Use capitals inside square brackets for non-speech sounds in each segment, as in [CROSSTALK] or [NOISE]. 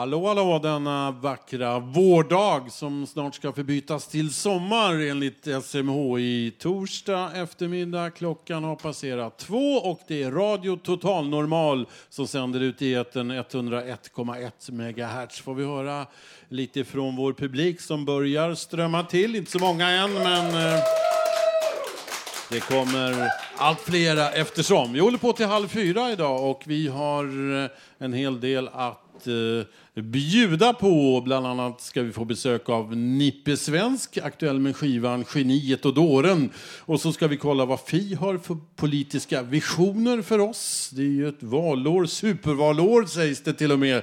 Hallå, hallå denna vackra vårdag som snart ska förbytas till sommar enligt SMHI. Torsdag eftermiddag, klockan har passerat två och det är Radio Total Normal som sänder ut i etern 101,1 MHz. Får vi höra lite från vår publik som börjar strömma till. Inte så många än, men eh, det kommer allt flera eftersom. Vi håller på till halv fyra idag och vi har eh, en hel del att eh, bjuda på. Bland annat ska vi få besök av Nippe Svensk, aktuell med skivan Geniet och dåren. Och så ska vi kolla vad Fi har för politiska visioner för oss. Det är ju ett valår, supervalår sägs det till och med.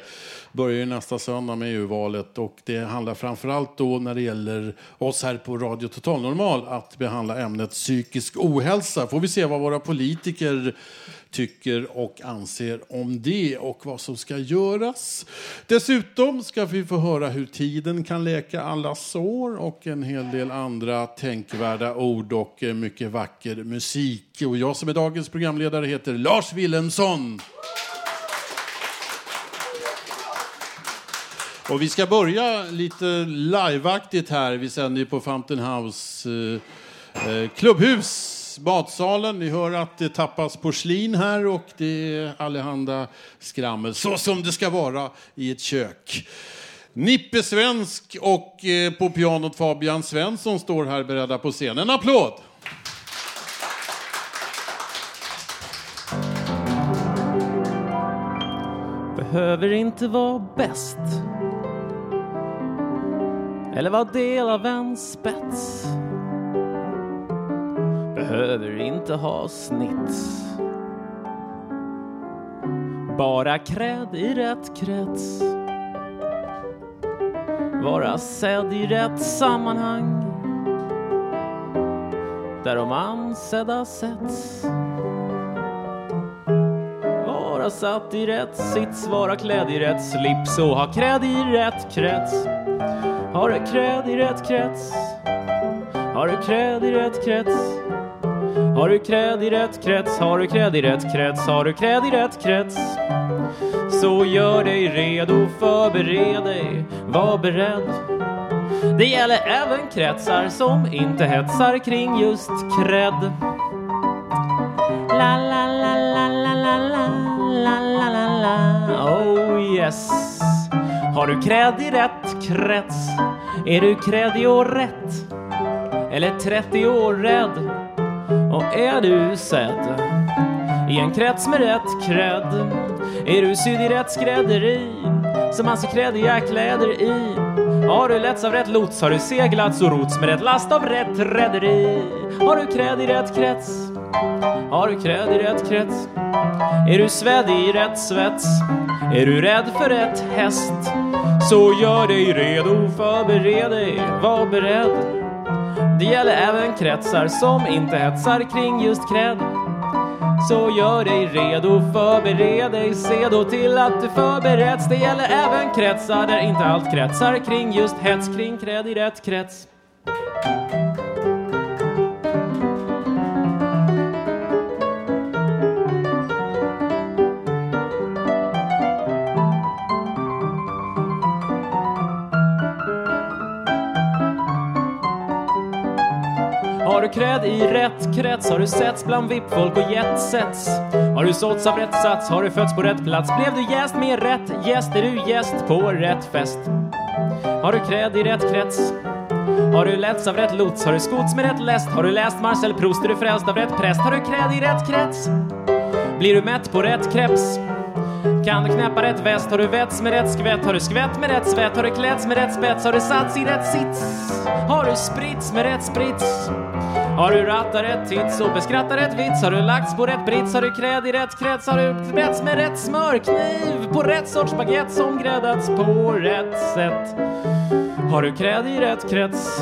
Börjar ju nästa söndag med EU-valet och det handlar framförallt då när det gäller oss här på Radio Total Normal att behandla ämnet psykisk ohälsa. Får vi se vad våra politiker tycker och anser om det och vad som ska göras. Dessutom ska vi få höra hur tiden kan läka alla sår och en hel del andra tänkvärda ord och eh, mycket vacker musik. Och jag som är dagens programledare heter Lars Wilhelmsson. Och vi ska börja lite liveaktigt här. Vi sänder ju på Fountain House eh, eh, Badsalen. Ni hör att det tappas porslin här och det är allehanda skrammel. Så som det ska vara i ett kök. Nippe Svensk och eh, på pianot Fabian Svensson står här beredda på scenen. En applåd! Behöver inte vara bäst eller vara del av en spets behöver inte ha snitt. Bara kräd i rätt krets. Vara sedd i rätt sammanhang. Där de ansedda sätts. Vara satt i rätt sits, vara klädd i rätt slips och ha kräd i rätt krets. Har du kräd i rätt krets? Har du kräd i rätt krets? Har du kräd i rätt krets, har du kräd i rätt krets, har du kräd i rätt krets. Så gör dig redo, förbered dig, var beredd. Det gäller även kretsar som inte hetsar kring just krädd. La la la la la la la la la la la Oh yes. Har du kräd i rätt krets? Är du kräddig och rätt? Eller 30 år rädd? Och är du sedd i en krets med rätt kredd? Är du sydd i rätt skrädderi som alltså kräddiga kläder i? Har du letts av rätt lots? Har du seglats och rots med rätt last av rätt rederi? Har du kräd i rätt krets? Har du kräd i rätt krets? Är du svedd i rätt svets? Är du rädd för rätt häst? Så gör dig redo, förbered dig, var beredd det gäller även kretsar som inte hetsar kring just cred. Så gör dig redo, förbered dig, se då till att du förbereds. Det gäller även kretsar där inte allt kretsar kring just hets kring cred i rätt krets. Du kräd i rätt krets? Har du setts bland VIP-folk och jetsets? Har du sålts av rätt sats? Har du fötts på rätt plats? Blev du jäst med rätt gäst? Är du gäst på rätt fest? Har du kräd i rätt krets? Har du letts av rätt lots? Har du skots med rätt läst? Har du läst Marcel Proust? Är du frälst av rätt präst? Har du kräd i rätt krets? Blir du mätt på rätt kreps? Kan du knäppa rätt väst? Har du vets med rätt skvätt? Har du skvätt med rätt svett? Har du klätts med rätt spets? Har du satts i rätt sits? Har du sprits med rätt sprits? Har du rattat rätt tits och beskrattat rätt vits? Har du lagts på rätt brits? Har du kräd i rätt krets? Har du mätts med rätt smörkniv? På rätt sorts baguette som gräddats på rätt sätt? Har du kräd i rätt krets?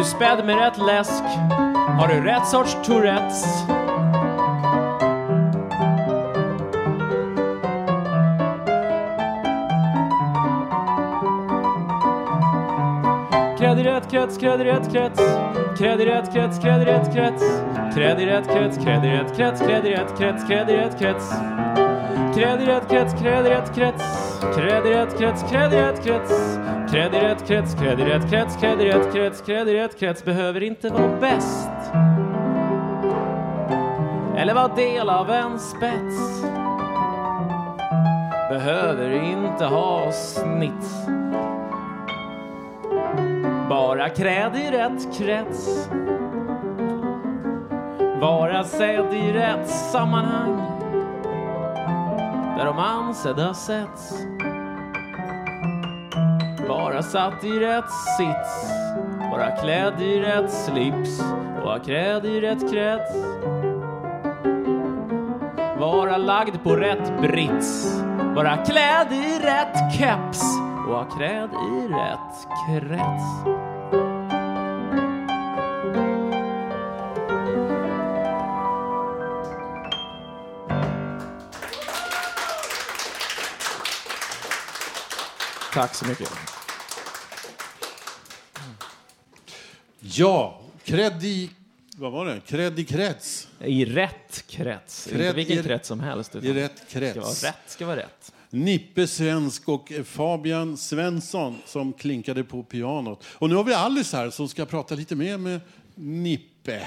Du spädd med rätt läsk? Har du rätt sorts Tourettes? Kräd i rätt krets, kräd i rätt krets Kräd i rätt krets, kräd i rätt krets Kräd i rätt krets, kräd i rätt krets Kräd i rätt krets, kräd i rätt krets Kräd i rätt krets, kräd i rätt krets Kräd i rätt krets, kräd i rätt krets Träd i rätt krets, träd i rätt krets träd i rätt krets, träd i rätt krets Behöver inte vara bäst. Eller vara del av en spets. Behöver inte ha snitt. Bara kräd i rätt krets. Vara sedd i rätt sammanhang. Där de ansedda sätts. Vara satt i rätt sits Vara klädd i rätt slips Vara klädd i rätt krets Vara lagd på rätt brits Vara klädd i rätt keps och ha klädd i rätt krets. Tack så mycket. Ja, kredi... Vad var det? Kredikrets. I rätt krets. Kredd Inte vilken i- krets som helst. I rätt Ska vara krets. rätt ska vara rätt. Nippe Svensk och Fabian Svensson som klinkade på pianot. Och nu har vi Alice här som ska prata lite mer med Nippe.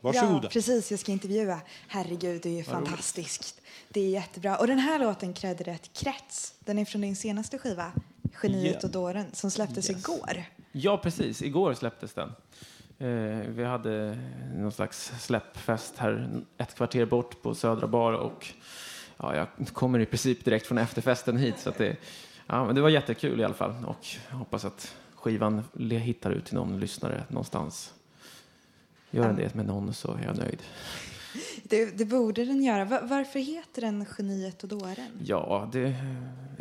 Varsågoda. Ja, precis. Jag ska intervjua. Herregud, det är ju fantastiskt. Det är jättebra. Och den här låten, Krädd i rätt krets, den är från din senaste skiva, Geniet Ja. och dåren, som släpptes Yes. igår. Ja, precis. Igår släpptes den. Eh, vi hade någon slags släppfest här ett kvarter bort på Södra Bar och ja, jag kommer i princip direkt från efterfesten hit. Så det, ja, men det var jättekul i alla fall och jag hoppas att skivan hittar ut till någon lyssnare någonstans. Gör den det med någon så är jag nöjd. Det, det borde den göra. Va- varför heter den Geniet och dåren? Ja, det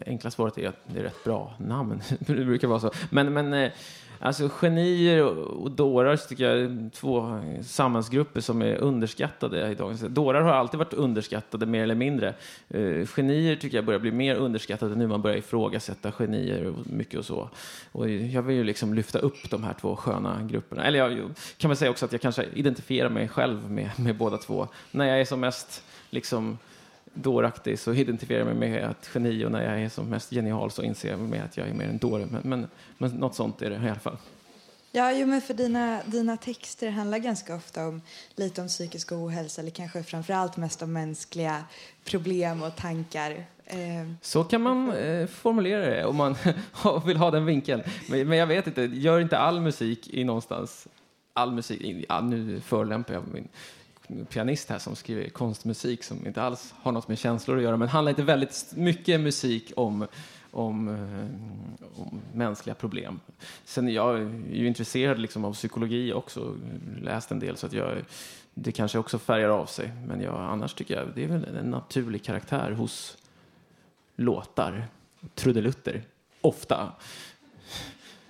enkla svaret är att det är ett rätt bra namn. [LAUGHS] det brukar vara så. Men, men eh, alltså genier och, dårar tycker jag är två samhällsgrupper som är underskattade i dagens Dårar har alltid varit underskattade mer eller mindre. Eh, genier tycker jag börjar bli mer underskattade nu man börjar ifrågasätta genier och mycket och så. Och jag vill ju liksom lyfta upp de här två sköna grupperna. Eller jag kan väl säga också att jag kanske identifierar mig själv med, med båda två. När jag är som mest liksom dåraktig så identifierar jag mig med ett geni och när jag är som mest genial så inser jag med att jag är mer en dåre. Men, men, men något sånt är det i alla fall. Ja, jo, men för dina, dina texter handlar ganska ofta om lite om psykisk ohälsa eller kanske framför allt mest om mänskliga problem och tankar. Eh, Så kan man eh, formulera det om man [LAUGHS] vill ha den vinkeln. Men, men jag vet inte, gör inte all musik i någonstans... All musik, ja, nu förolämpar jag min pianist här som skriver konstmusik som inte alls har något med känslor att göra men handlar inte väldigt mycket musik om, om, eh, om mänskliga problem. Sen jag är ju intresserad liksom av psykologi också, läst en del så att jag det kanske också färgar av sig. Men jag, annars tycker jag det är väl en naturlig karaktär hos låtar, trudelutter, ofta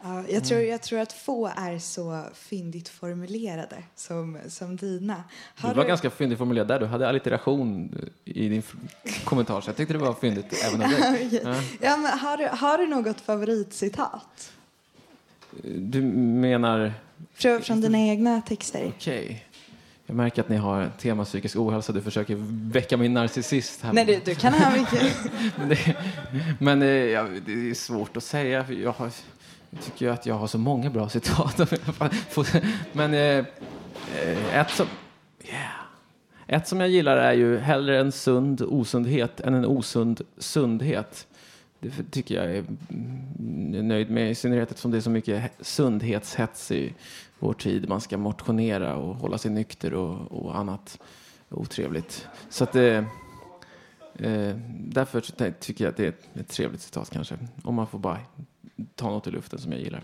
ja, jag, tror, jag tror att få är så fyndigt formulerade som, som dina. Du var ganska fyndigt formulerad där. Du hade allitteration i din kommentar, så jag tyckte det var fyndigt även av dig. [LAUGHS] Ja. Ja, men har, du, har du något favoritcitat? Du menar, Från, från dina egna texter? okej. Jag märker att ni har tema psykisk ohälsa. Du försöker väcka min narcissist här. Nej, du, du kan ha mycket. [LAUGHS] Men, det, men eh, ja, det är svårt att säga. för Jag, har, jag tycker att jag har så många bra citat. [LAUGHS] men eh, eh, ett som... Yeah. Ett som jag gillar är ju hellre en sund osundhet än en osund sundhet. Det tycker jag är mm, nöjd med, i synnerhet eftersom det är så mycket he- sundhetshets i vår tid. Man ska motionera och hålla sig nykter och, och annat. otrevligt. Så att det... Eh, därför tycker jag att det är ett, ett trevligt citat kanske. Om man får bara ta något i luften som jag gillar.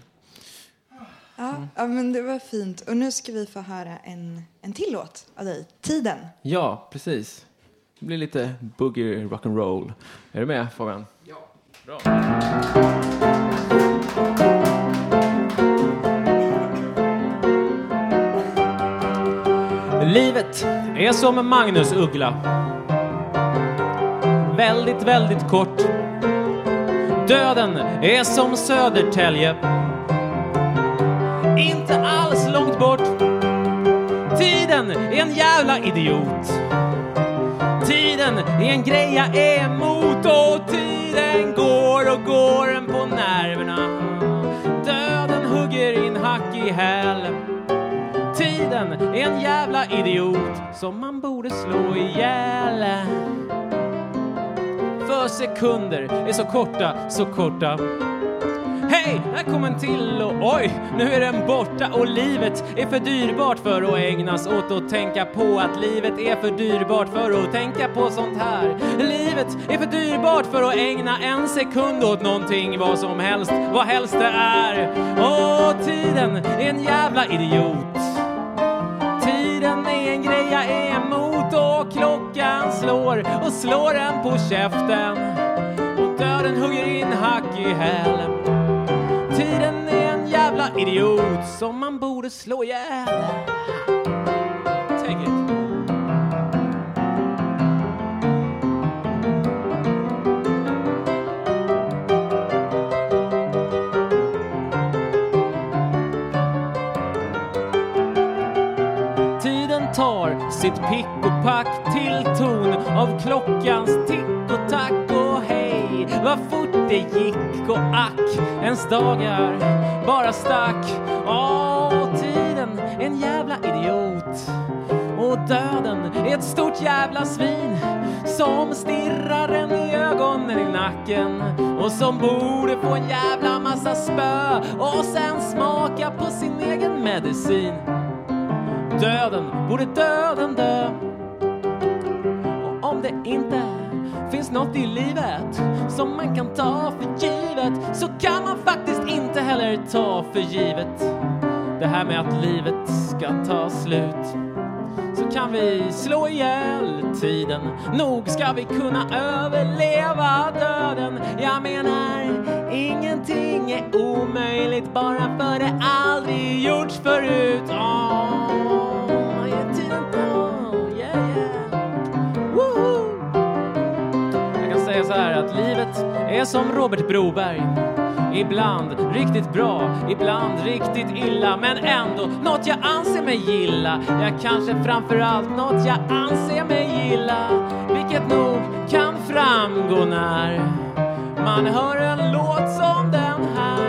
Ja, ja, men det var fint. Och nu ska vi få höra en, en till låt av dig. Tiden. Ja, precis. Det blir lite boogie rock'n'roll. Är du med Fabian? Bra. Livet är som Magnus Uggla. Väldigt, väldigt kort. Döden är som Södertälje. Inte alls långt bort. Tiden är en jävla idiot. Tiden är en grej jag är emot och tiden Tiden går och går en på nerverna. Döden hugger in hack i häl. Tiden är en jävla idiot som man borde slå ihjäl. För sekunder är så korta, så korta. Hej, Här kom en till och oj, nu är den borta och livet är för dyrbart för att ägnas åt att tänka på att livet är för dyrbart för att tänka på sånt här. Livet är för dyrbart för att ägna en sekund åt någonting, vad som helst, vad helst det är. Åh, tiden är en jävla idiot. Tiden är en grej jag är emot och klockan slår och slår en på käften. Och döden hugger in hack i hälen. Jävla idiot som man borde slå ihjäl. Take it. Tiden tar sitt pick och pack till ton av klockans tick och tack och hej vad fort det gick och ack ens dagar bara stack. Åh, tiden är en jävla idiot och döden är ett stort jävla svin som stirrar en i ögonen i nacken och som borde få en jävla massa spö och sen smaka på sin egen medicin. Döden, borde döden dö? Och om det inte finns något i livet som man kan ta för givet så kan man faktiskt inte heller ta för givet det här med att livet ska ta slut. Så kan vi slå ihjäl tiden. Nog ska vi kunna överleva döden. Jag menar, ingenting är omöjligt bara för det aldrig gjorts förut. Oh. Är som Robert Broberg. Ibland riktigt bra, ibland riktigt illa men ändå något jag anser mig gilla. Ja, kanske framförallt något jag anser mig gilla. Vilket nog kan framgå när man hör en låt som den här.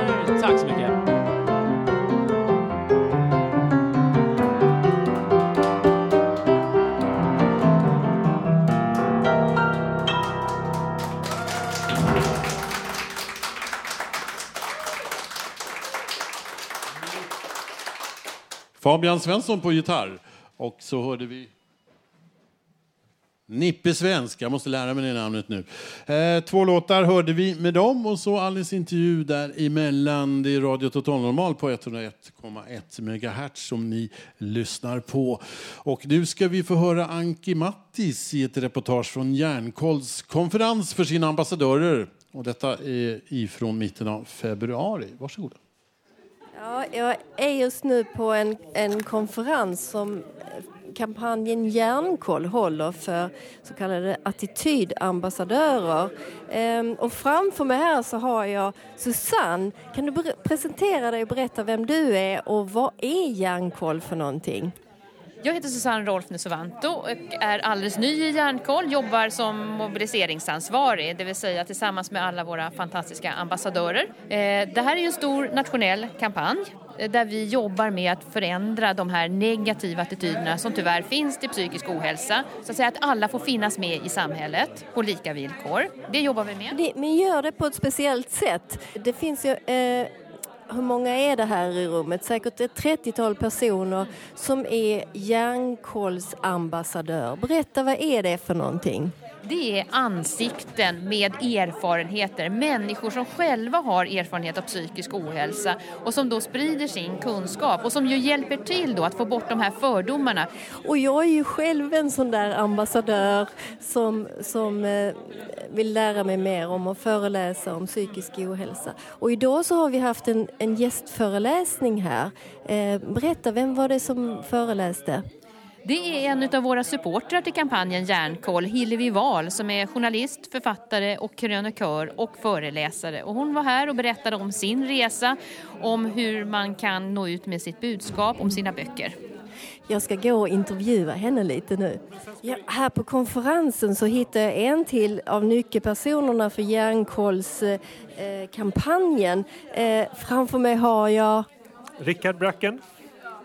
Fabian Svensson på gitarr. Och så hörde vi Nippe Svensk, jag måste lära mig det namnet nu. Eh, två låtar hörde vi med dem och så Alice intervju däremellan. Det är Radio Total Normal på 101,1 MHz som ni lyssnar på. Och nu ska vi få höra Anki Mattis i ett reportage från Järnkolls konferens för sina ambassadörer. Och detta är ifrån mitten av februari. Varsågoda. Ja, jag är just nu på en, en konferens som eh, kampanjen Järnkoll håller för så kallade attitydambassadörer. Ehm, och framför mig här så har jag Susanne. Kan du presentera dig och berätta vem du är och vad är Järnkoll för någonting? Jag heter Susanne Rolf Nusovanto och är alldeles ny i Järnkoll, jobbar som mobiliseringsansvarig, det vill säga tillsammans med alla våra fantastiska ambassadörer. Eh, det här är ju en stor nationell kampanj eh, där vi jobbar med att förändra de här negativa attityderna som tyvärr finns till psykisk ohälsa. Så att säga att alla får finnas med i samhället på lika villkor. Det jobbar vi med. Ni, ni gör det på ett speciellt sätt. Det finns ju eh, hur många är det här i rummet? Säkert ett 30-tal personer som är järnkollsambassadör. Berätta, vad är det för någonting? Det är ansikten med erfarenheter, människor som själva har erfarenhet av psykisk ohälsa och som då sprider sin kunskap och som ju hjälper till då att få bort de här fördomarna. Och jag är ju själv en sån där ambassadör som, som eh, vill lära mig mer om och föreläsa om psykisk ohälsa. Och idag så har vi haft en, en gästföreläsning här. Eh, berätta, vem var det som föreläste? Det är en av våra supportrar till kampanjen Järnkoll, Hillevi Wahl, som är journalist, författare och krönikör och föreläsare. Och hon var här och berättade om sin resa, om hur man kan nå ut med sitt budskap, om sina böcker. Jag ska gå och intervjua henne lite nu. Ja, här på konferensen så hittade jag en till av nyckelpersonerna för Järnkollskampanjen. Eh, eh, framför mig har jag... Rickard Bracken.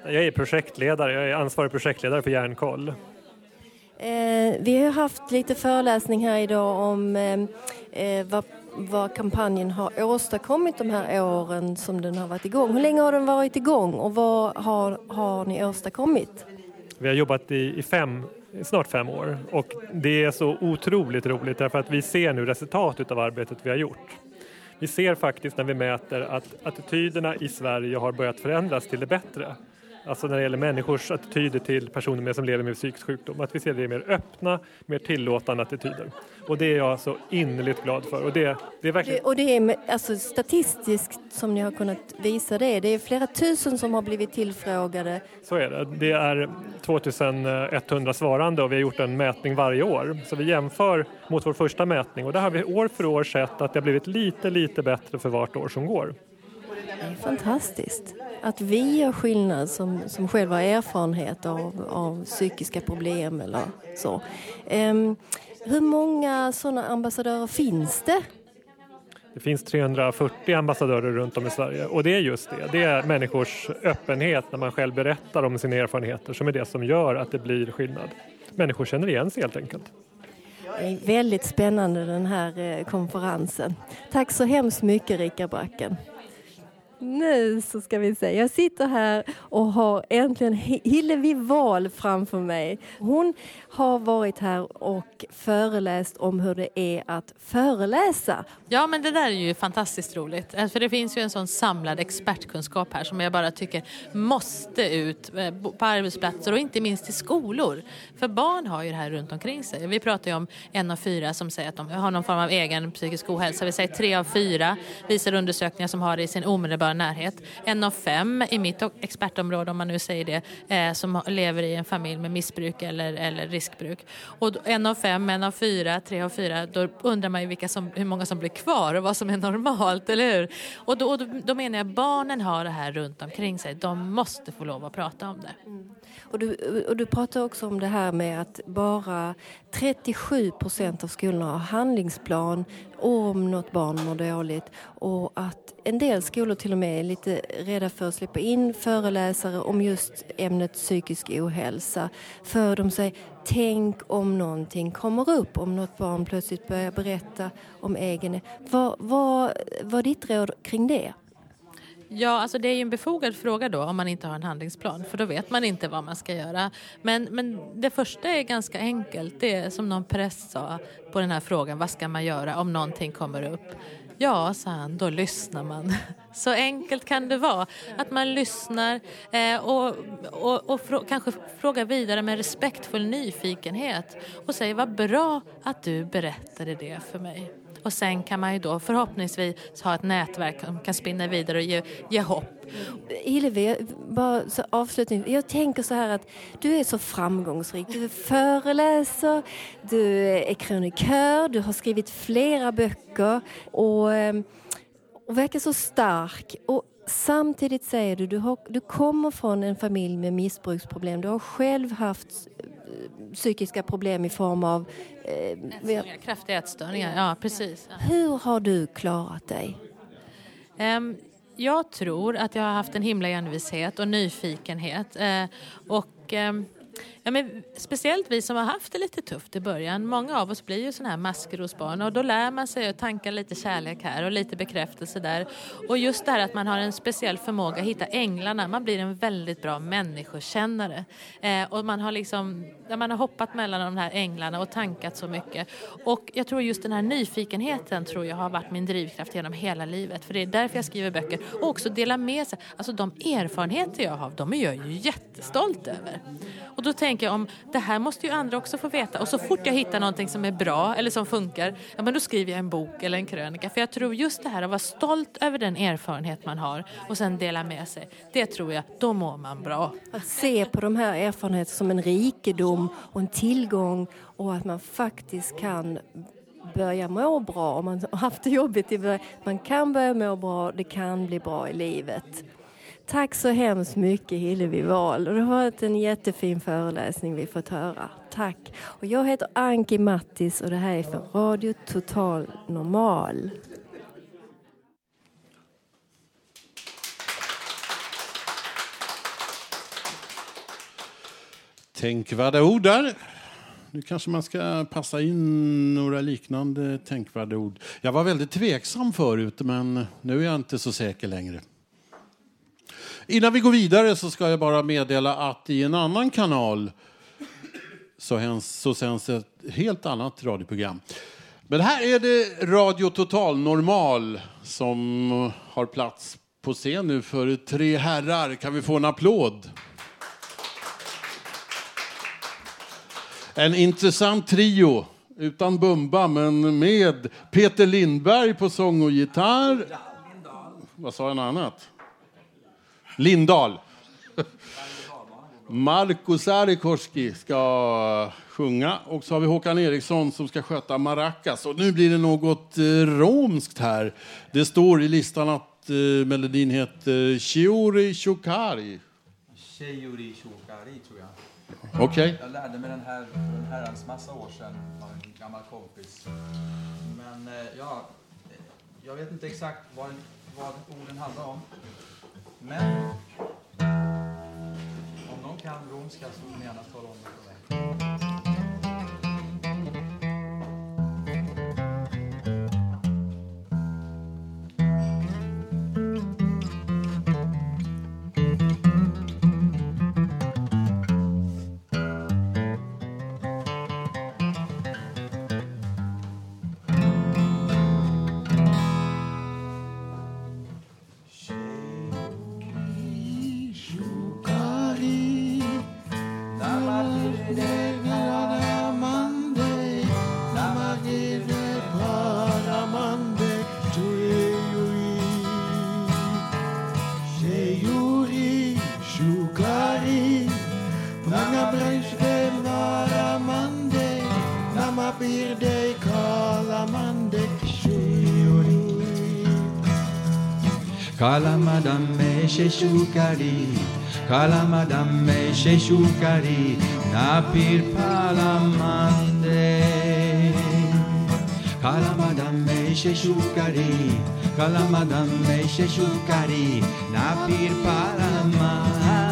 Jag är projektledare, jag är ansvarig projektledare för Järnkoll. Eh, vi har haft lite föreläsning här idag om eh, eh, vad, vad, kampanjen har åstadkommit de här åren som den har varit igång. Hur länge har den varit igång och vad har, har ni åstadkommit? Vi har jobbat i, i fem, snart fem år och det är så otroligt roligt därför att vi ser nu resultatet av arbetet vi har gjort. Vi ser faktiskt när vi mäter att attityderna i Sverige har börjat förändras till det bättre. Alltså när det gäller människors attityder till personer med, som lever med psykisk sjukdom. Att vi ser det i mer öppna, mer tillåtande attityder. Och det är jag så innerligt glad för. Och det, det är verkligen... Och det är alltså, statistiskt som ni har kunnat visa det. Det är flera tusen som har blivit tillfrågade. Så är det. Det är 2100 svarande och vi har gjort en mätning varje år. Så vi jämför mot vår första mätning och där har vi år för år sett att det har blivit lite, lite bättre för vart år som går. Det är fantastiskt att vi gör skillnad som, som själva har erfarenhet av, av psykiska problem eller så. Um, hur många sådana ambassadörer finns det? Det finns 340 ambassadörer runt om i Sverige och det är just det. Det är människors öppenhet när man själv berättar om sina erfarenheter som är det som gör att det blir skillnad. Människor känner igen sig helt enkelt. Det är väldigt spännande den här eh, konferensen. Tack så hemskt mycket Rika Bracken. Nu så ska vi se. Jag sitter här och har äntligen Hillevi Wahl framför mig. Hon har varit här och föreläst om hur det är att föreläsa. Ja, men det där är ju fantastiskt roligt. Eh, för det finns ju en sån samlad expertkunskap här som jag bara tycker måste ut eh, på arbetsplatser och inte minst i skolor. För barn har ju det här runt omkring sig. Vi pratar ju om en av fyra som säger att de har någon form av egen psykisk ohälsa. Vi säger tre av fyra visar undersökningar som har det i sin omedelbara närhet. En av fem i mitt expertområde, om man nu säger det, eh, som lever i en familj med missbruk eller, eller riskbruk. Och en av fem, en av fyra, tre av fyra, då undrar man ju vilka som, hur många som blir kvar och vad som är normalt, eller hur? Och då, då, då menar jag barnen har det här runt omkring sig. De måste få lov att prata om det. Mm. Och du, och du pratar också om det här med att bara 37 procent av skolorna har handlingsplan om något barn mår dåligt och att en del skolor till och med är lite rädda för att släppa in föreläsare om just ämnet psykisk ohälsa. För de säger, tänk om någonting kommer upp, om något barn plötsligt börjar berätta om egen... Vad, vad, vad är ditt råd kring det? Ja, alltså det är ju en befogad fråga då om man inte har en handlingsplan för då vet man inte vad man ska göra. Men, men det första är ganska enkelt. Det är som någon press sa på den här frågan, vad ska man göra om någonting kommer upp? Ja, sa han, då lyssnar man. [LAUGHS] Så enkelt kan det vara. Att man lyssnar eh, och, och, och frå, kanske frågar vidare med respektfull nyfikenhet och säger vad bra att du berättade det för mig. Och sen kan man ju då förhoppningsvis ha ett nätverk som kan spinna vidare och ge, ge hopp. Hillevi, bara så avslutning. Jag tänker så här att du är så framgångsrik. Du föreläser, du är krönikör, du har skrivit flera böcker och, eh, och verkar så stark. Och samtidigt säger du, du, har, du kommer från en familj med missbruksproblem. Du har själv haft psykiska problem i form av... Eh, ätstörningar, kraftiga ätstörningar, ja precis. Hur har du klarat dig? Um, jag tror att jag har haft en himla envishet och nyfikenhet. Uh, och um, Ja, men speciellt vi som har haft det lite tufft i början. Många av oss blir ju sådana här maskrosbarn och då lär man sig att tanka lite kärlek här och lite bekräftelse där. Och just det här att man har en speciell förmåga att hitta änglarna. Man blir en väldigt bra människokännare. Eh, och man har liksom, man har hoppat mellan de här änglarna och tankat så mycket. Och jag tror just den här nyfikenheten tror jag har varit min drivkraft genom hela livet. För det är därför jag skriver böcker. Och också dela med sig. Alltså de erfarenheter jag har, de är jag ju jättestolt över. Och då tänker jag om det här måste ju andra också få veta. Och så fort jag hittar någonting som är bra eller som funkar, ja men då skriver jag en bok eller en krönika. För jag tror just det här att vara stolt över den erfarenhet man har och sen dela med sig. Det tror jag, då mår man bra. Att se på de här erfarenheterna som en rikedom och en tillgång och att man faktiskt kan börja må bra om man har haft det jobbigt i början. Man kan börja må bra, det kan bli bra i livet. Tack så hemskt mycket Hillevi Wahl. Det har varit en jättefin föreläsning vi fått höra. Tack. Och jag heter Anki Mattis och det här är för Radio Total Normal. Tänkvärda ord där. Nu kanske man ska passa in några liknande tänkvärda ord. Jag var väldigt tveksam förut, men nu är jag inte så säker längre. Innan vi går vidare så ska jag bara meddela att i en annan kanal så, hens, så sänds ett helt annat radioprogram. Men här är det Radio Total Normal som har plats på scen nu för tre herrar. Kan vi få en applåd? En intressant trio, utan Bumba, men med Peter Lindberg på sång och gitarr. Vad sa jag annat? Lindahl. Marko Sarikorski ska sjunga och så har vi Håkan Eriksson som ska sköta maracas. Och nu blir det något eh, romskt här. Det står i listan att eh, melodin heter Shiori Shukari. Shiori Shukari, tror jag. Okej. Okay. Jag lärde mig den här för en herrans massa år sedan av en gammal kompis. Men eh, ja, jag vet inte exakt vad, vad orden handlar om. Men om någon kan romska så får ni gärna tala om det för mig. Sheshukari Kalamadame sheshukari Napir palamande Kalamadame sheshukari Kalamadame sheshukari Napir palamande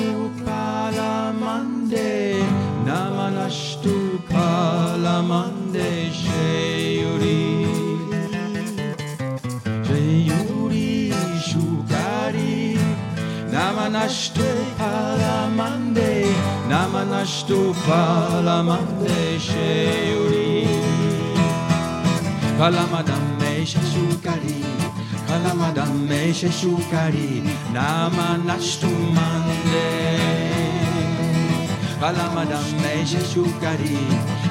Namanashtu palamande Namanashtu palamande Sheyuri. Sheyuri shukari. Namanashtu palamande Namanashtu palamande Sheyuri. Kalamadame shashukari alla madame sheshukari nama nashtumande alla madame sheshukari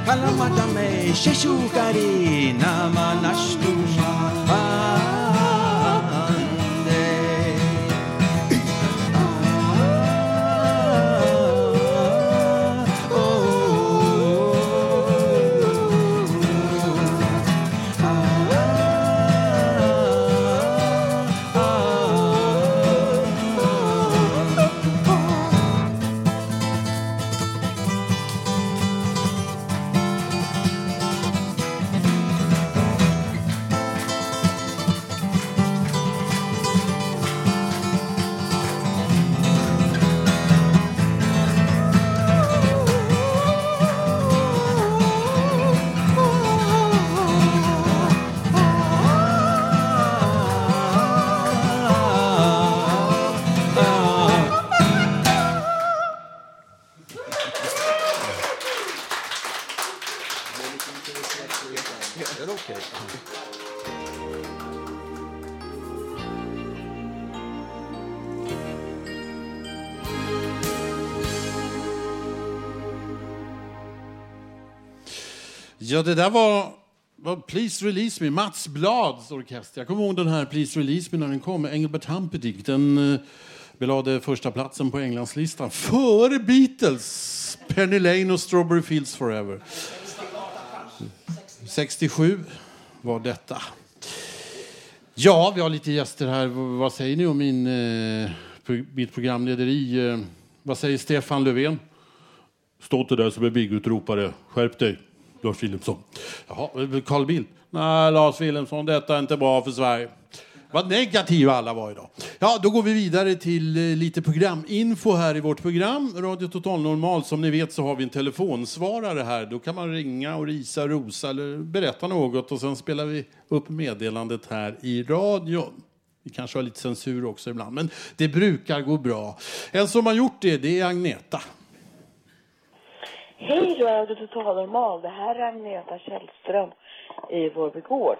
alla madame sheshukari nama nashtumande det där var, var Please Release Me, Mats Blads orkester. Jag kommer ihåg den här Please Release Me när den kom, Engelbert Humperdinck. Den eh, belade första platsen på Englandslistan före Beatles, Penny Lane och Strawberry Fields Forever. 67 var detta. Ja, vi har lite gäster här. Vad säger ni om min, eh, pro- mitt programlederi? Eh, vad säger Stefan Löfven? Stå inte där som en byggutropare. Skärp dig, Lars Wilhelmsson. Jaha, eh, Carl Bildt? Nej, Lars Wilhelmsson, detta är inte bra för Sverige. Vad negativa alla var idag. Ja, då går vi vidare till eh, lite programinfo här i vårt program. Radio Total Normal. Som ni vet så har vi en telefonsvarare här. Då kan man ringa och risa, rosa eller berätta något och sen spelar vi upp meddelandet här i radion. Vi kanske har lite censur också ibland, men det brukar gå bra. En som har gjort det, det är Agneta. Hej Radio Total Normal, det här är Agneta Källström i Vårby Gård.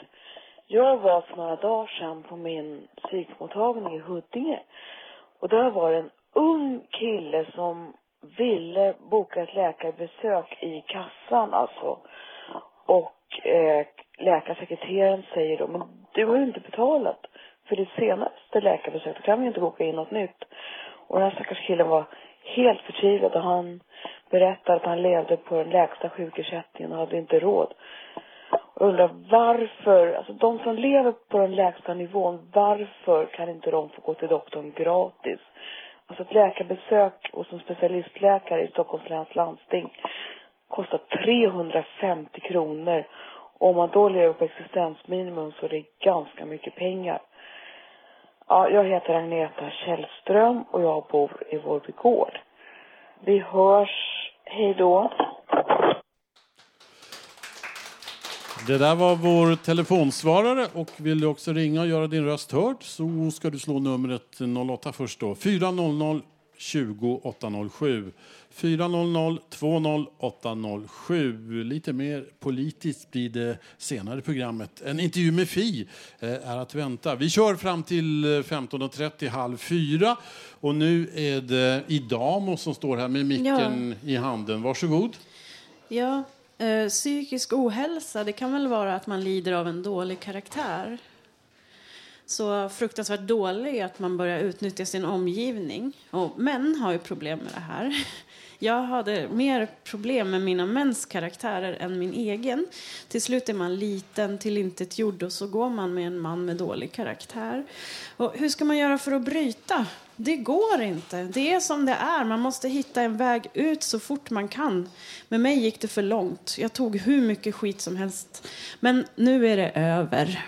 Jag var för några dagar sedan på min psykmottagning i Huddinge. Och där var det en ung kille som ville boka ett läkarbesök i kassan alltså. Och eh, läkarsekreteraren säger då, men du har ju inte betalat för ditt senaste läkarbesök, då kan vi ju inte boka in något nytt. Och den här stackars killen var helt förtvivlad och han berättade att han levde på den lägsta sjukersättningen och hade inte råd. Och jag undrar varför, alltså de som lever på den lägsta nivån, varför kan inte de få gå till doktorn gratis? Alltså ett läkarbesök hos en specialistläkare i Stockholms läns landsting kostar 350 kronor. Och om man då lever på existensminimum så är det ganska mycket pengar. Ja, jag heter Agneta Källström och jag bor i Vårby Gård. Vi hörs. Hej då. Det där var vår telefonsvarare och vill du också ringa och göra din röst hörd så ska du slå numret 08 först då. 400 20 807. 400 20 807. Lite mer politiskt blir det senare i programmet. En intervju med Fi eh, är att vänta. Vi kör fram till eh, 15.30, halv fyra. Och nu är det Idamo som står här med micken i handen. Varsågod. Ja, eh, psykisk ohälsa, det kan väl vara att man lider av en dålig karaktär. Så fruktansvärt dålig att man börjar utnyttja sin omgivning. Och män har ju problem med det här. [LAUGHS] Jag hade mer problem med mina mäns karaktärer än min egen. Till slut är man liten, tillintetgjord och så går man med en man med dålig karaktär. Och hur ska man göra för att bryta? Det går inte. Det är som det är. Man måste hitta en väg ut så fort man kan. Med mig gick det för långt. Jag tog hur mycket skit som helst. Men nu är det över.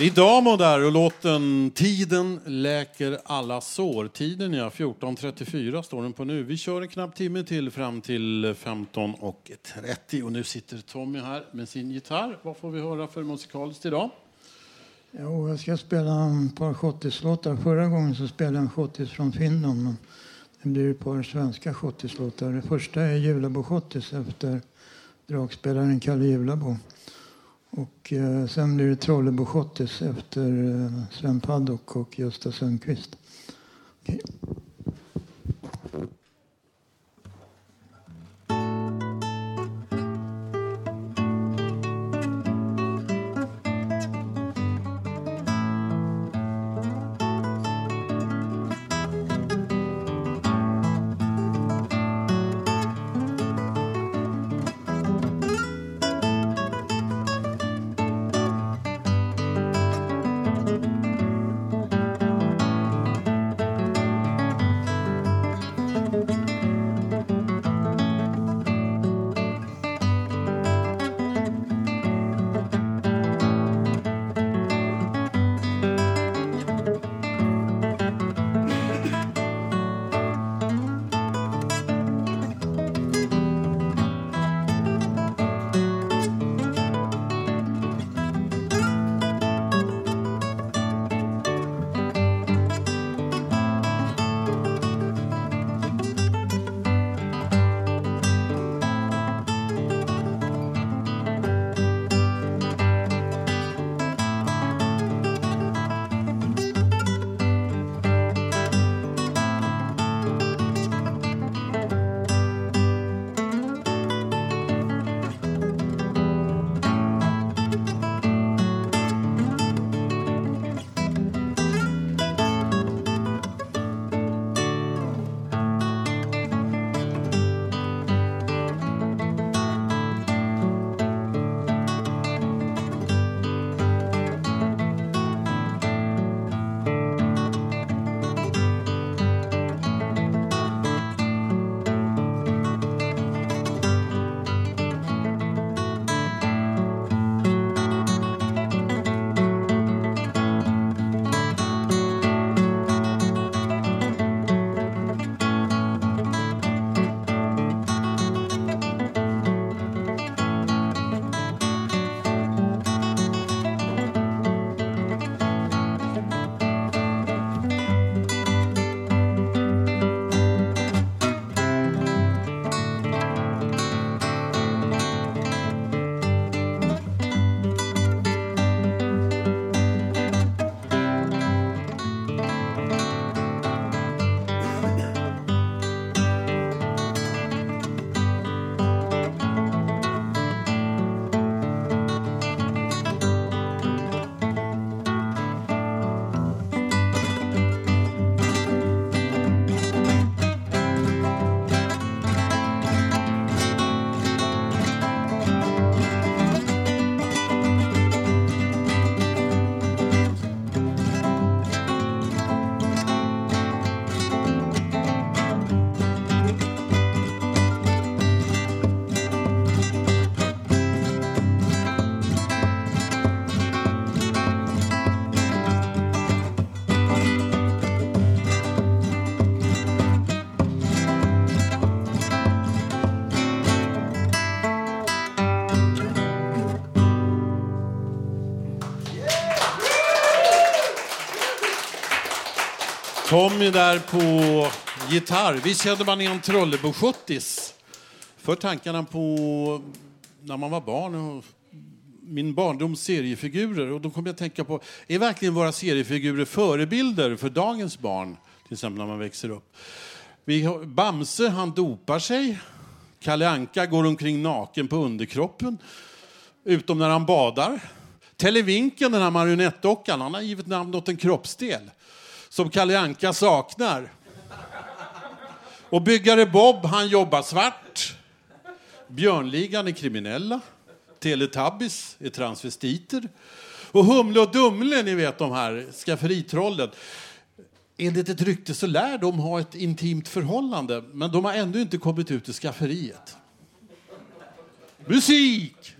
Idamo där och låten Tiden läker alla sår. Tiden ja, 14.34 står den på nu. Vi kör en knapp timme till fram till 15.30 och nu sitter Tommy här med sin gitarr. Vad får vi höra för musikaliskt idag? Jo, jag ska spela ett par schottislåtar. Förra gången så spelade jag en schottis från Finland. Men det blir ett par svenska schottislåtar. Det första är Julabo-schottis efter dragspelaren Kalle Julabo. Och eh, sen blir det Trollebo-schottis efter eh, Sven Paddock och Gösta Sundqvist. Kom Tommy där på gitarr. Visst kände man igen Trollebo 70 För tankarna på när man var barn och min barndoms seriefigurer. Och då kom jag att tänka på, är verkligen våra seriefigurer förebilder för dagens barn? Till exempel när man växer upp. Vi har, Bamse, han dopar sig Kalle Anka går omkring naken på underkroppen, utom när han badar. Televinken, den här marionettdockan, han har givit namn åt en kroppsdel som Kalle Anka saknar. Och byggare Bob, han jobbar svart. Björnligan är kriminella. Teletubbies är transvestiter. Och Humle och Dumle, ni vet de här skafferitrollen. Enligt ett rykte så lär de ha ett intimt förhållande, men de har ändå inte kommit ut ur skafferiet. Musik!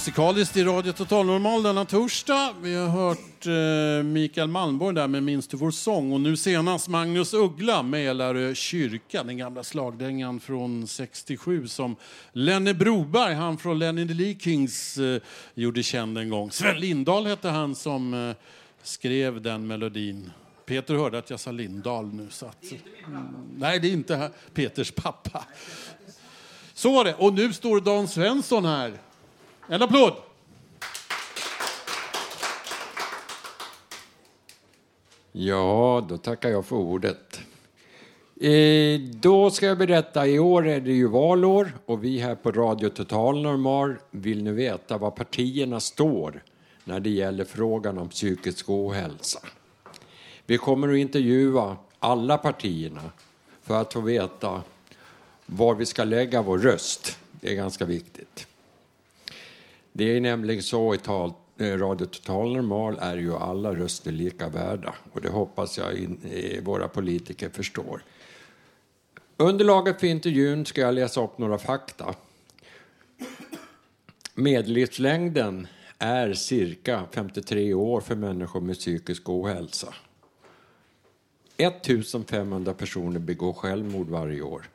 Musikaliskt i Radio Total Normal denna torsdag. Vi har hört eh, Mikael Malmborg där med Minns du vår sång och nu senast Magnus Uggla, Mälarö kyrka, den gamla slagdängan från 67 som Lenne Broberg, han från Lenny the Lee Kings, eh, gjorde känd en gång. Sven Lindahl hette han som eh, skrev den melodin. Peter hörde att jag sa Lindahl nu. Så att, mm, nej, det är inte. Peters pappa. Så var det. Och nu står Dan Svensson här. En applåd! Ja, då tackar jag för ordet. Eh, då ska jag berätta, i år är det ju valår och vi här på Radio Total Normal vill nu veta var partierna står när det gäller frågan om psykisk ohälsa. Vi kommer att intervjua alla partierna för att få veta var vi ska lägga vår röst. Det är ganska viktigt. Det är nämligen så i tal, eh, Radio Total Normal är ju alla röster lika värda och det hoppas jag in, eh, våra politiker förstår. Underlaget för intervjun ska jag läsa upp några fakta. Medellivslängden är cirka 53 år för människor med psykisk ohälsa. 1500 personer begår självmord varje år.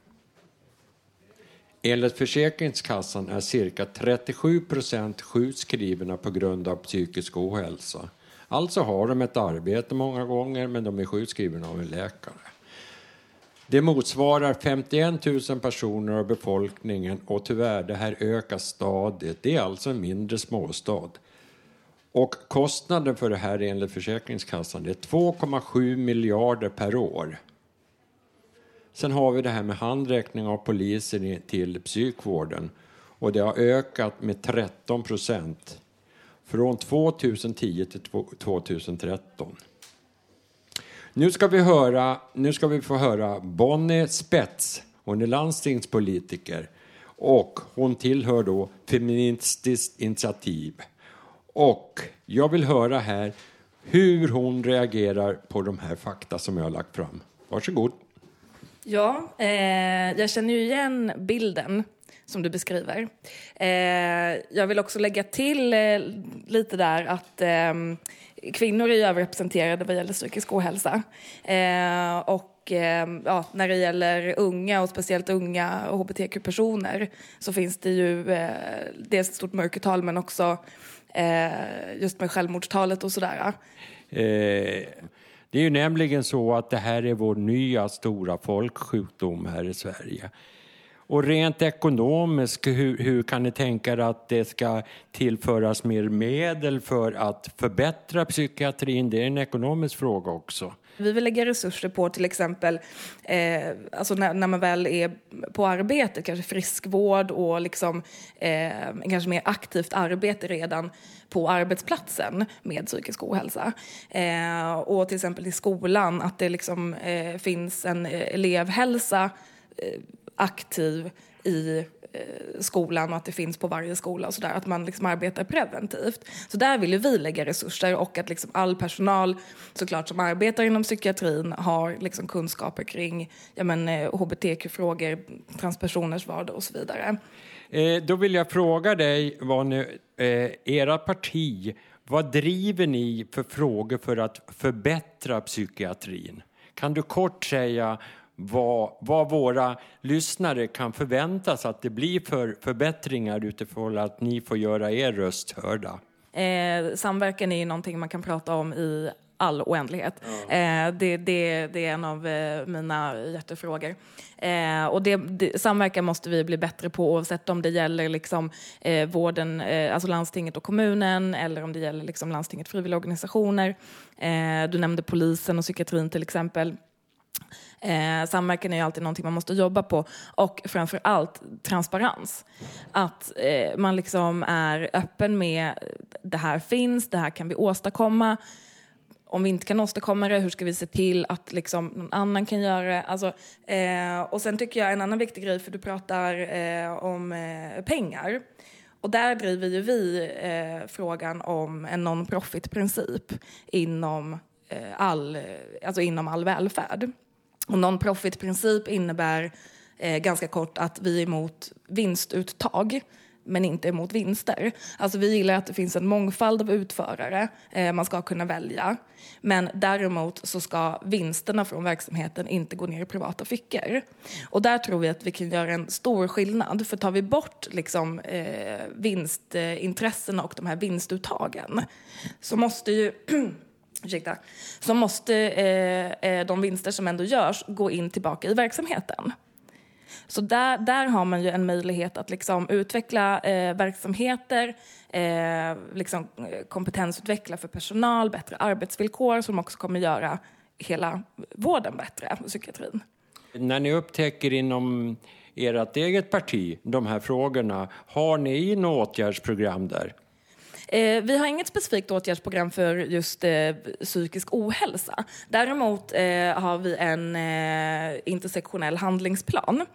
Enligt Försäkringskassan är cirka 37 procent sjukskrivna på grund av psykisk ohälsa. Alltså har de ett arbete många gånger, men de är sjukskrivna av en läkare. Det motsvarar 51 000 personer av befolkningen och tyvärr, det här ökar stadigt. Det är alltså en mindre småstad. Och kostnaden för det här enligt Försäkringskassan är 2,7 miljarder per år. Sen har vi det här med handräckning av poliser till psykvården och det har ökat med 13 procent från 2010 till 2013. Nu ska vi, höra, nu ska vi få höra Bonnie Spets. Hon är landstingspolitiker och hon tillhör då Feministiskt initiativ. Och jag vill höra här hur hon reagerar på de här fakta som jag har lagt fram. Varsågod. Ja, eh, jag känner ju igen bilden som du beskriver. Eh, jag vill också lägga till eh, lite där att eh, kvinnor är överrepresenterade vad gäller psykisk ohälsa. Eh, och eh, ja, när det gäller unga och speciellt unga hbtq-personer så finns det ju eh, dels ett stort mörkertal men också eh, just med självmordstalet och sådär. Eh, det är ju nämligen så att det här är vår nya stora folksjukdom här i Sverige. Och rent ekonomiskt, hur, hur, kan ni tänka er att det ska tillföras mer medel för att förbättra psykiatrin? Det är en ekonomisk fråga också. Vi vill lägga resurser på till exempel eh, alltså när, när, man väl är på arbete, kanske friskvård och liksom, eh, kanske mer aktivt arbete redan på arbetsplatsen med psykisk ohälsa. Eh, och till exempel i skolan, att det liksom, eh, finns en eh, elevhälsa eh, aktiv i Eh, skolan och att det finns på varje skola och sådär, att man liksom arbetar preventivt. Så där vill ju vi lägga resurser och att liksom all personal såklart som arbetar inom psykiatrin har liksom kunskaper kring ja, men, eh, hbtq-frågor, transpersoners vardag och så vidare. Eh, då vill jag fråga dig, vad nu, eh, era parti, vad driver ni för frågor för att förbättra psykiatrin? Kan du kort säga vad, vad våra lyssnare kan förväntas att det blir för förbättringar utifrån att ni får göra er röst hörda. Eh, samverkan är ju någonting man kan prata om i all oändlighet. Eh, det, det, det är en av eh, mina hjärtefrågor. Eh, och det, det, samverkan måste vi bli bättre på oavsett om det gäller liksom, eh, vården, eh, alltså landstinget och kommunen eller om det gäller liksom, landstinget frivilliga organisationer. Eh, du nämnde polisen och psykiatrin till exempel. Eh, samverkan är ju alltid någonting man måste jobba på. Och framför allt transparens. Att eh, man liksom är öppen med det här finns, det här kan vi åstadkomma. Om vi inte kan åstadkomma det, hur ska vi se till att liksom någon annan kan göra det? Alltså, eh, och sen tycker jag en annan viktig grej, för du pratar eh, om eh, pengar. Och där driver ju vi eh, frågan om en non-profit-princip inom, eh, all, alltså inom all välfärd. Och non-profit-princip innebär eh, ganska kort att vi är emot vinstuttag men inte emot vinster. Alltså vi gillar att det finns en mångfald av utförare eh, man ska kunna välja. Men däremot så ska vinsterna från verksamheten inte gå ner i privata fickor. Och där tror vi att vi kan göra en stor skillnad. För tar vi bort liksom, eh, vinstintressena och de här vinstuttagen så måste ju [CLEARS THROAT] ursäkta, så måste eh, eh, de vinster som ändå görs gå in tillbaka i verksamheten. Så där, där har man ju en möjlighet att liksom utveckla eh, verksamheter, eh, liksom eh, kompetensutveckla för personal, bättre arbetsvillkor som också kommer göra hela vården bättre, psykiatrin. När ni upptäcker inom ert eget parti de här frågorna, har ni något åtgärdsprogram där? Eh, vi har inget specifikt åtgärdsprogram för just eh, psykisk ohälsa. Däremot eh, har vi en eh, intersektionell handlingsplan.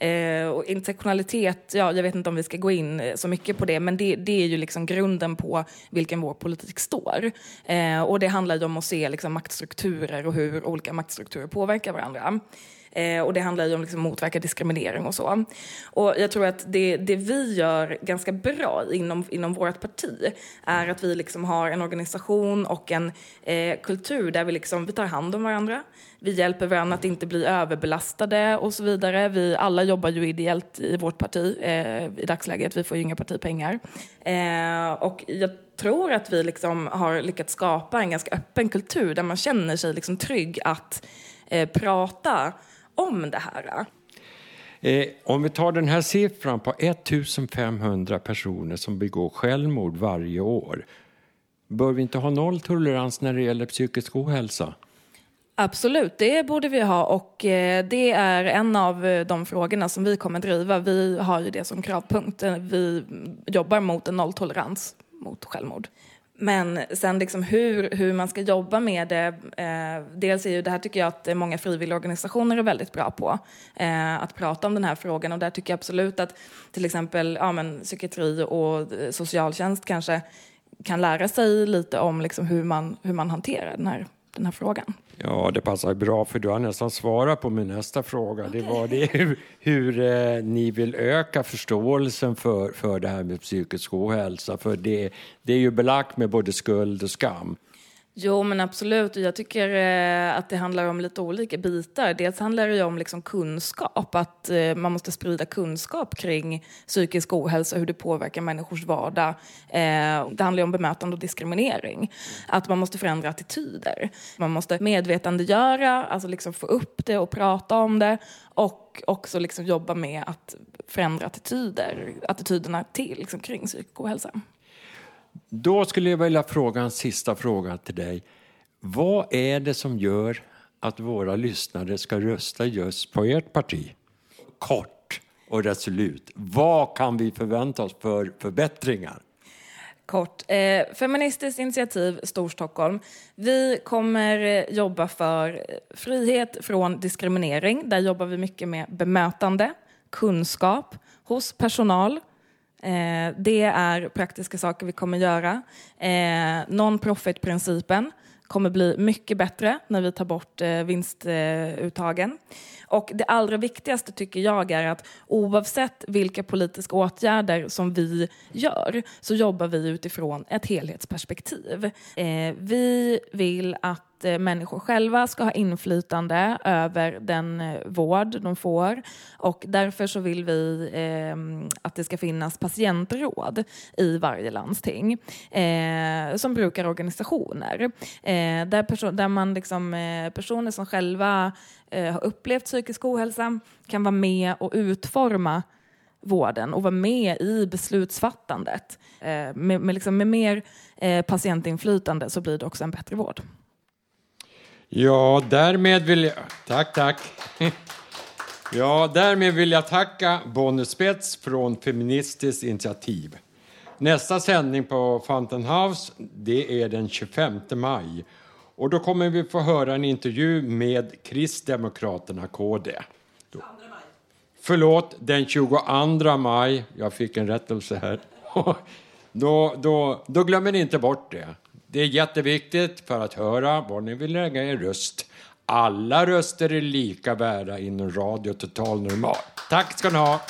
Eh, och intersektionalitet, ja, jag vet inte om vi ska gå in eh, så mycket på det, men det, det är ju liksom grunden på vilken vår politik står. Eh, och det handlar ju om att se liksom, maktstrukturer och hur olika maktstrukturer påverkar varandra. Eh, och det handlar ju om liksom motverka diskriminering och så. Och jag tror att det, det vi gör ganska bra inom, inom vårt parti är att vi liksom har en organisation och en eh, kultur där vi, liksom, vi tar hand om varandra. Vi hjälper varandra att inte bli överbelastade och så vidare. Vi alla jobbar ju ideellt i vårt parti eh, i dagsläget. Vi får ju inga partipengar. Eh, och jag tror att vi liksom har lyckats skapa en ganska öppen kultur där man känner sig liksom trygg att eh, prata om det här. Eh, om vi tar den här siffran på 1500 personer som begår självmord varje år. Bör vi inte ha nolltolerans när det gäller psykisk ohälsa? Absolut, det borde vi ha och eh, det är en av eh, de frågorna som vi kommer driva. Vi har ju det som kravpunkt. Eh, vi jobbar mot en nolltolerans mot självmord. Men sen liksom hur, hur man ska jobba med det. Eh, dels är ju det här tycker jag att många frivilligorganisationer är väldigt bra på. Eh, att prata om den här frågan och där tycker jag absolut att till exempel ja, men, psykiatri och socialtjänst kanske kan lära sig lite om liksom hur, man, hur man hanterar den här, den här frågan. Ja, det passar bra för du har nästan svarat på min nästa fråga. Okay. Det var det hur, hur eh, ni vill öka förståelsen för, för det här med psykisk ohälsa. För det, det är ju belagt med både skuld och skam. Jo, men absolut. Jag tycker eh, att det handlar om lite olika bitar. Dels handlar det om liksom kunskap, att eh, man måste sprida kunskap kring psykisk ohälsa, hur det påverkar människors vardag. Eh, det handlar om bemötande och diskriminering. Att man måste förändra attityder. Man måste medvetandegöra, alltså liksom få upp det och prata om det. Och också liksom jobba med att förändra attityder, attityderna till liksom, kring psykisk ohälsa. Då skulle jag vilja fråga en sista fråga till dig. Vad är det som gör att våra lyssnare ska rösta just på ert parti? Kort och resolut. Vad kan vi förvänta oss för förbättringar? Kort. Eh, Feministiskt initiativ Storstockholm. Vi kommer jobba för frihet från diskriminering. Där jobbar vi mycket med bemötande, kunskap hos personal Eh, det är praktiska saker vi kommer göra. Eh, Non-profit-principen kommer bli mycket bättre när vi tar bort eh, vinstuttagen. Och det allra viktigaste tycker jag är att oavsett vilka politiska åtgärder som vi gör så jobbar vi utifrån ett helhetsperspektiv. Eh, vi vill att att eh, människor själva ska ha inflytande över den eh, vård de får och därför så vill vi eh, att det ska finnas patientråd i varje landsting eh, som brukarorganisationer eh, där, perso- där man liksom, eh, personer som själva eh, har upplevt psykisk ohälsa kan vara med och utforma vården och vara med i beslutsfattandet. Eh, med, med, liksom, med mer eh, patientinflytande så blir det också en bättre vård. Ja, därmed vill jag... Tack, tack. [LAUGHS] Ja, därmed vill jag tacka Bonnie Spets från Feministiskt initiativ. Nästa sändning på Fountain House, det är den 25 maj. Och då kommer vi få höra en intervju med Kristdemokraterna KD. Då. Förlåt, den 22 maj. Jag fick en rättelse här. [LAUGHS] Då, då, då glömmer ni inte bort det. Det är jätteviktigt för att höra var ni vill lägga er röst. Alla röster är lika värda inom Radio Total Normal. Tack ska ni ha.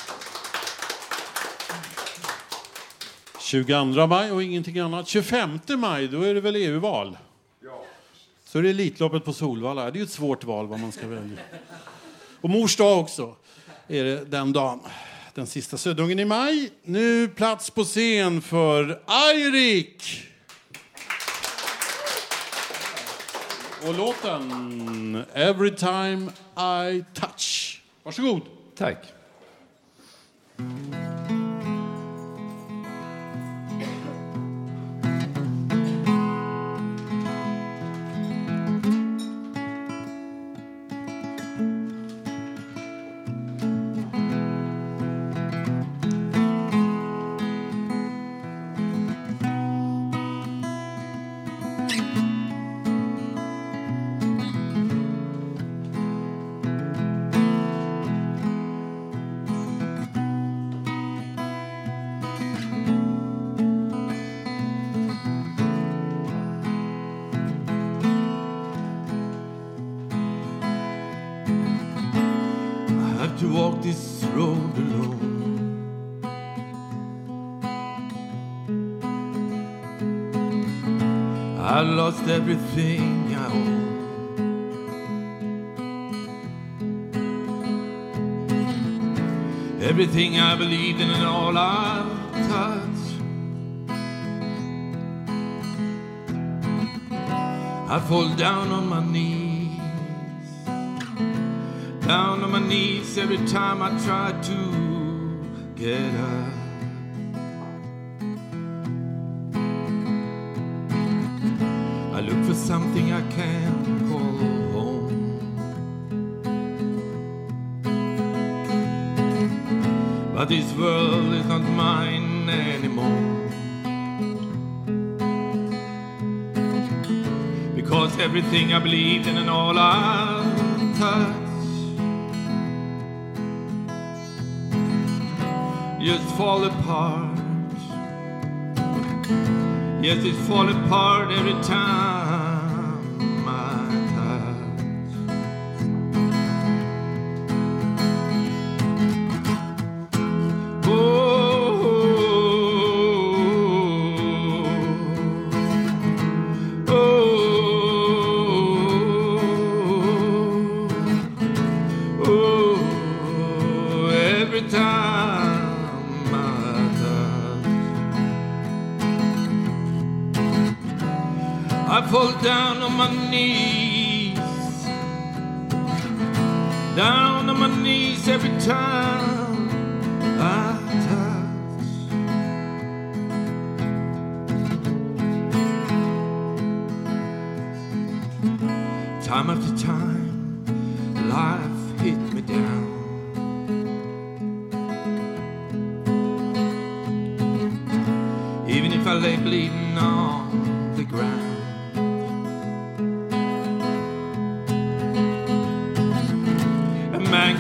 22 maj och ingenting annat. 25 maj, då är det väl EU-val? Så är det Elitloppet på Solvalla. Det är ju ett svårt val vad man ska välja. Och mors dag också är det den dagen. Den sista södungen i maj. Nu plats på scen för Airik! Och låten Every time I touch. Varsågod. Tack. Lost everything I own. Everything I believed in and all I touched. I fall down on my knees down on my knees every time I try to get up. Everything I believed in and all I touched just fall apart. Yes, it fall apart every time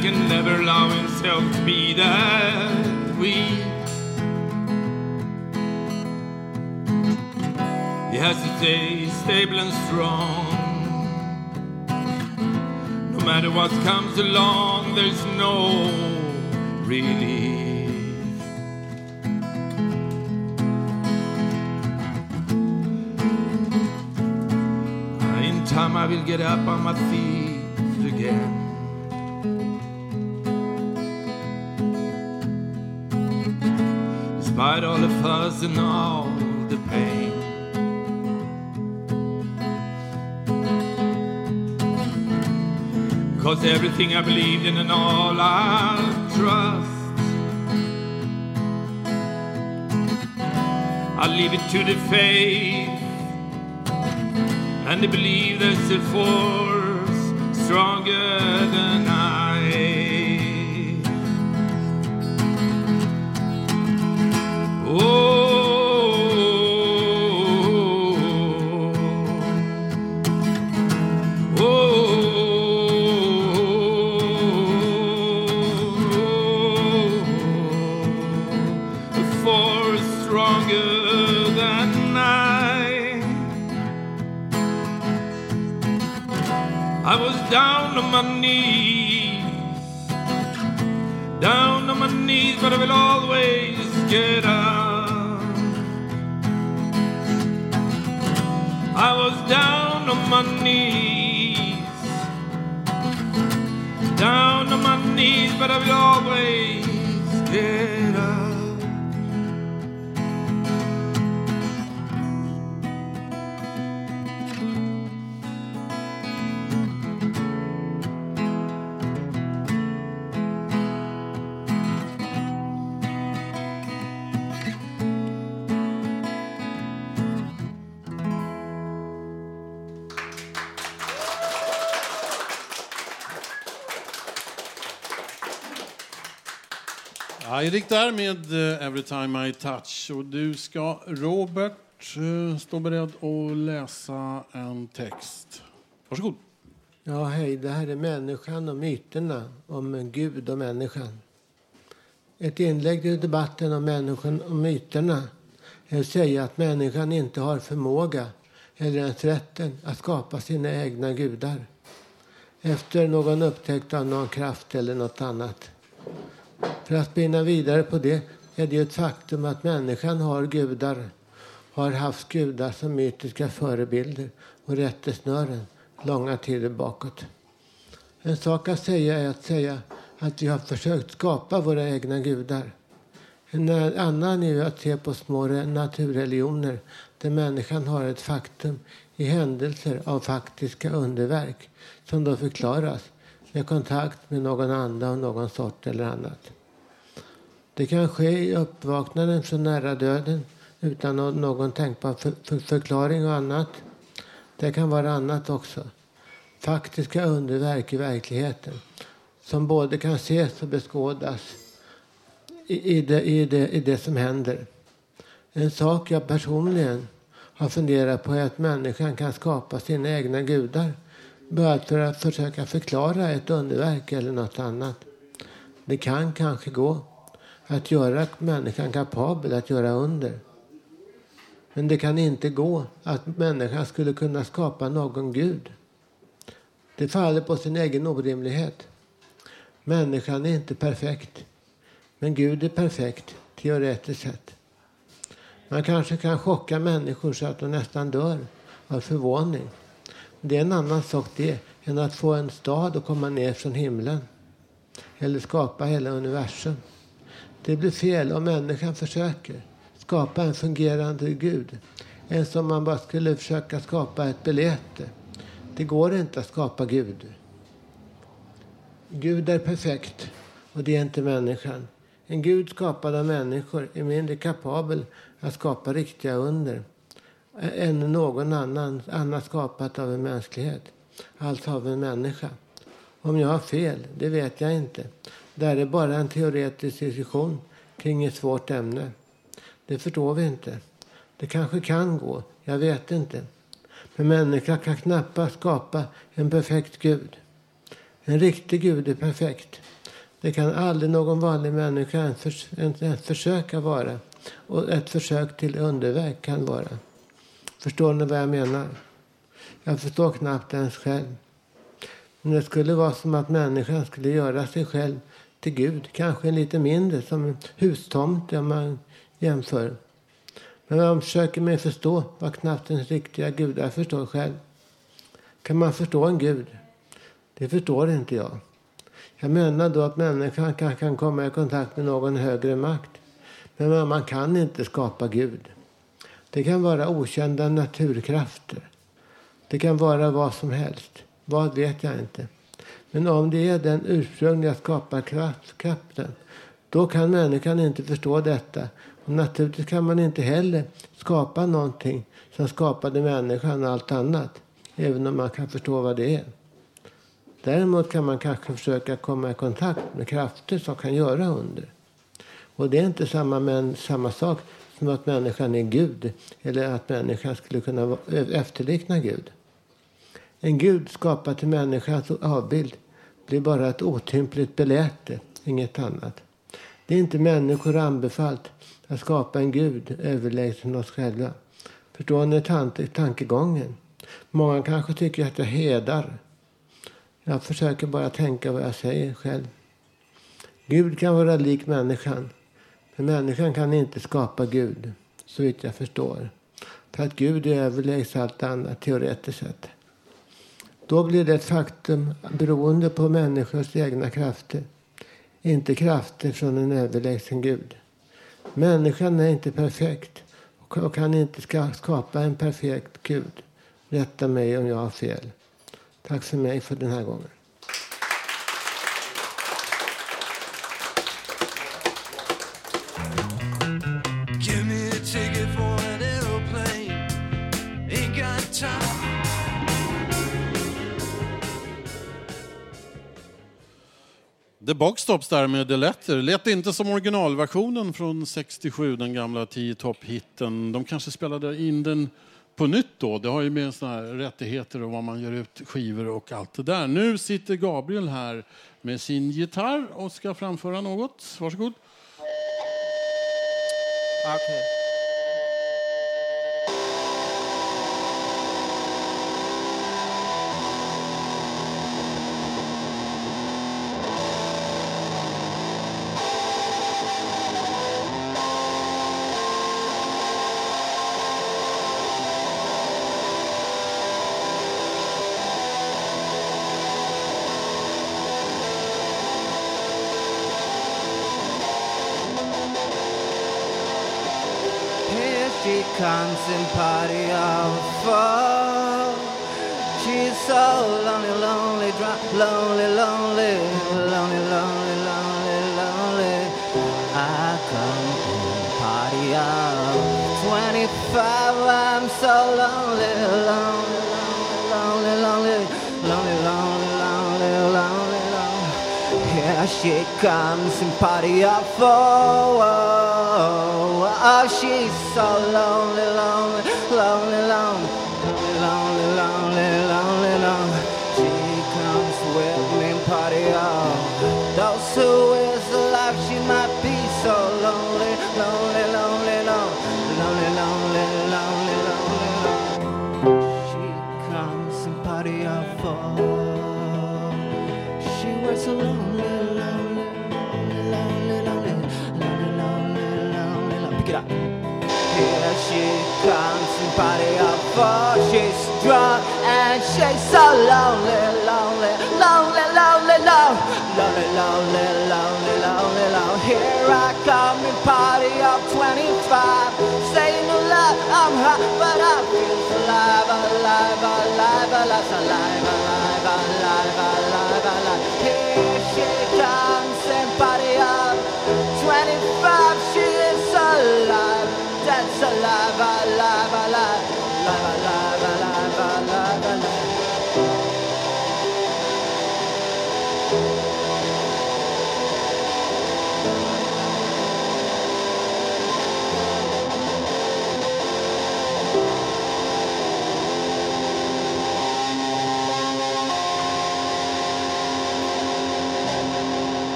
can never allow himself to be that weak. He has to stay stable and strong. No matter what comes along, there's no relief. In time I will get up on my feet again. Despite all the fuss and all the pain. Cause everything I believed in and all I trust I leave it to the faith and they believe there's a force stronger than I. on my knees, down on my knees, but I will always get up. I was down on my knees, down on my knees, but I will always get up. Erik där med eh, Every time I touch. Och du ska, Robert, eh, stå beredd att läsa en text. Varsågod. Ja, hej. Det här är människan och myterna om Gud och människan. Ett inlägg i debatten om människan och myterna är att säga att människan inte har förmåga eller ens rätten att skapa sina egna gudar efter någon upptäckt av någon kraft eller något annat. För att spinna vidare på det är det ett faktum att människan har gudar, har haft gudar som mytiska förebilder och rättesnören långa tider bakåt. En sak att säga är att säga att vi har försökt skapa våra egna gudar. En annan är att se på små naturreligioner där människan har ett faktum i händelser av faktiska underverk som då förklaras med kontakt med någon ande av någon sort eller annat. Det kan ske i uppvaknandet från nära döden utan någon tänkbar för, för, förklaring och annat. Det kan vara annat också. Faktiska underverk i verkligheten som både kan ses och beskådas i, i, det, i, det, i det som händer. En sak jag personligen har funderat på är att människan kan skapa sina egna gudar bara för att försöka förklara ett underverk eller något annat. Det kan kanske gå att göra människan kapabel att göra under. Men det kan inte gå att människan skulle kunna skapa någon gud. Det faller på sin egen orimlighet. Människan är inte perfekt. Men Gud är perfekt, teoretiskt sett. Man kanske kan chocka människor så att de nästan dör av förvåning. Det är en annan sak det än att få en stad att komma ner från himlen. Eller skapa hela universum. Det blir fel om människan försöker skapa en fungerande Gud. En som man bara skulle försöka skapa ett belete. Det går inte att skapa Gud. Gud är perfekt och det är inte människan. En Gud skapad av människor är mindre kapabel att skapa riktiga under än någon annan, annat skapat av en mänsklighet. Alltså av en människa. Om jag har fel, det vet jag inte. Det här är bara en teoretisk diskussion kring ett svårt ämne. Det förstår vi inte. Det kanske kan gå, jag vet inte. Men människan kan knappast skapa en perfekt Gud. En riktig Gud är perfekt. Det kan aldrig någon vanlig människa ens, ens försöka vara. Och ett försök till underverk kan vara. Förstår ni vad jag menar? Jag förstår knappt ens själv. Men det skulle vara som att människan skulle göra sig själv till Gud. Kanske lite mindre, som en hustomte om man jämför. Men man försöker mig förstå vad knappt ens riktiga gudar förstår själv. Kan man förstå en Gud? Det förstår inte jag. Jag menar då att människan kan, kan komma i kontakt med någon högre makt. Men man kan inte skapa Gud. Det kan vara okända naturkrafter. Det kan vara vad som helst. Vad vet jag inte. Men om det är den ursprungliga skaparkraften då kan människan inte förstå detta. Och naturligtvis kan man inte heller skapa någonting som skapade människan och allt annat. Även om man kan förstå vad det är. Däremot kan man kanske försöka komma i kontakt med krafter som kan göra under. Och det är inte samma, men, samma sak som att människan är Gud eller att människan skulle kunna efterlikna Gud. En Gud skapad till människans alltså avbild blir bara ett otympligt beläte, inget annat. Det är inte människor anbefallt att skapa en Gud överlägsen oss själva. Förstår ni tankegången? Många kanske tycker att jag hedar. Jag försöker bara tänka vad jag säger själv. Gud kan vara lik människan. För människan kan inte skapa Gud, så vitt jag förstår. För att Gud är överlägset allt annat, teoretiskt sett. Då blir det ett faktum beroende på människors egna krafter. Inte krafter från en överlägsen Gud. Människan är inte perfekt och kan inte skapa en perfekt Gud. Rätta mig om jag har fel. Tack för mig för den här gången. The Boxtops där med The Letter. Lät inte som originalversionen från 67, den gamla 10 topp-hitten. De kanske spelade in den på nytt då. Det har ju med såna här rättigheter och vad man gör ut skivor och allt det där. Nu sitter Gabriel här med sin gitarr och ska framföra något. Varsågod. Okay. In party of four. She's so lonely, lonely, lonely, lonely, lonely, lonely, lonely, lonely. I come in party of 25. I'm so lonely, lonely, lonely, lonely, lonely, lonely, lonely, lonely, lonely. Here she comes in party of four. Oh, she's so lonely, four. She's drunk and she's so lonely, lonely, lonely, lonely, lonely, lonely, lonely, lonely, lonely, lonely. Here I come in party of 25. Saying no love, I'm hot, but I feel alive, alive, alive, alive, alive, alive, alive, alive, alive. Here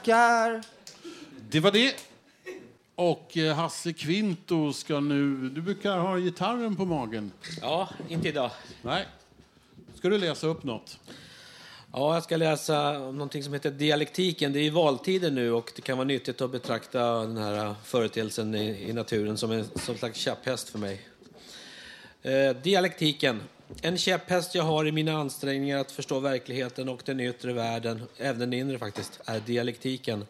Tackar. Det var det. Och eh, Hasse Kvinto ska nu... Du brukar ha gitarren på magen. Ja, inte idag. Nej. Ska du läsa upp något? Ja, jag ska läsa om någonting som heter dialektiken. Det är ju valtider nu och det kan vara nyttigt att betrakta den här företeelsen i, i naturen som en som slags käpphäst för mig. Eh, dialektiken. En käpphäst jag har i mina ansträngningar att förstå verkligheten och den yttre världen, även den inre faktiskt, är dialektiken.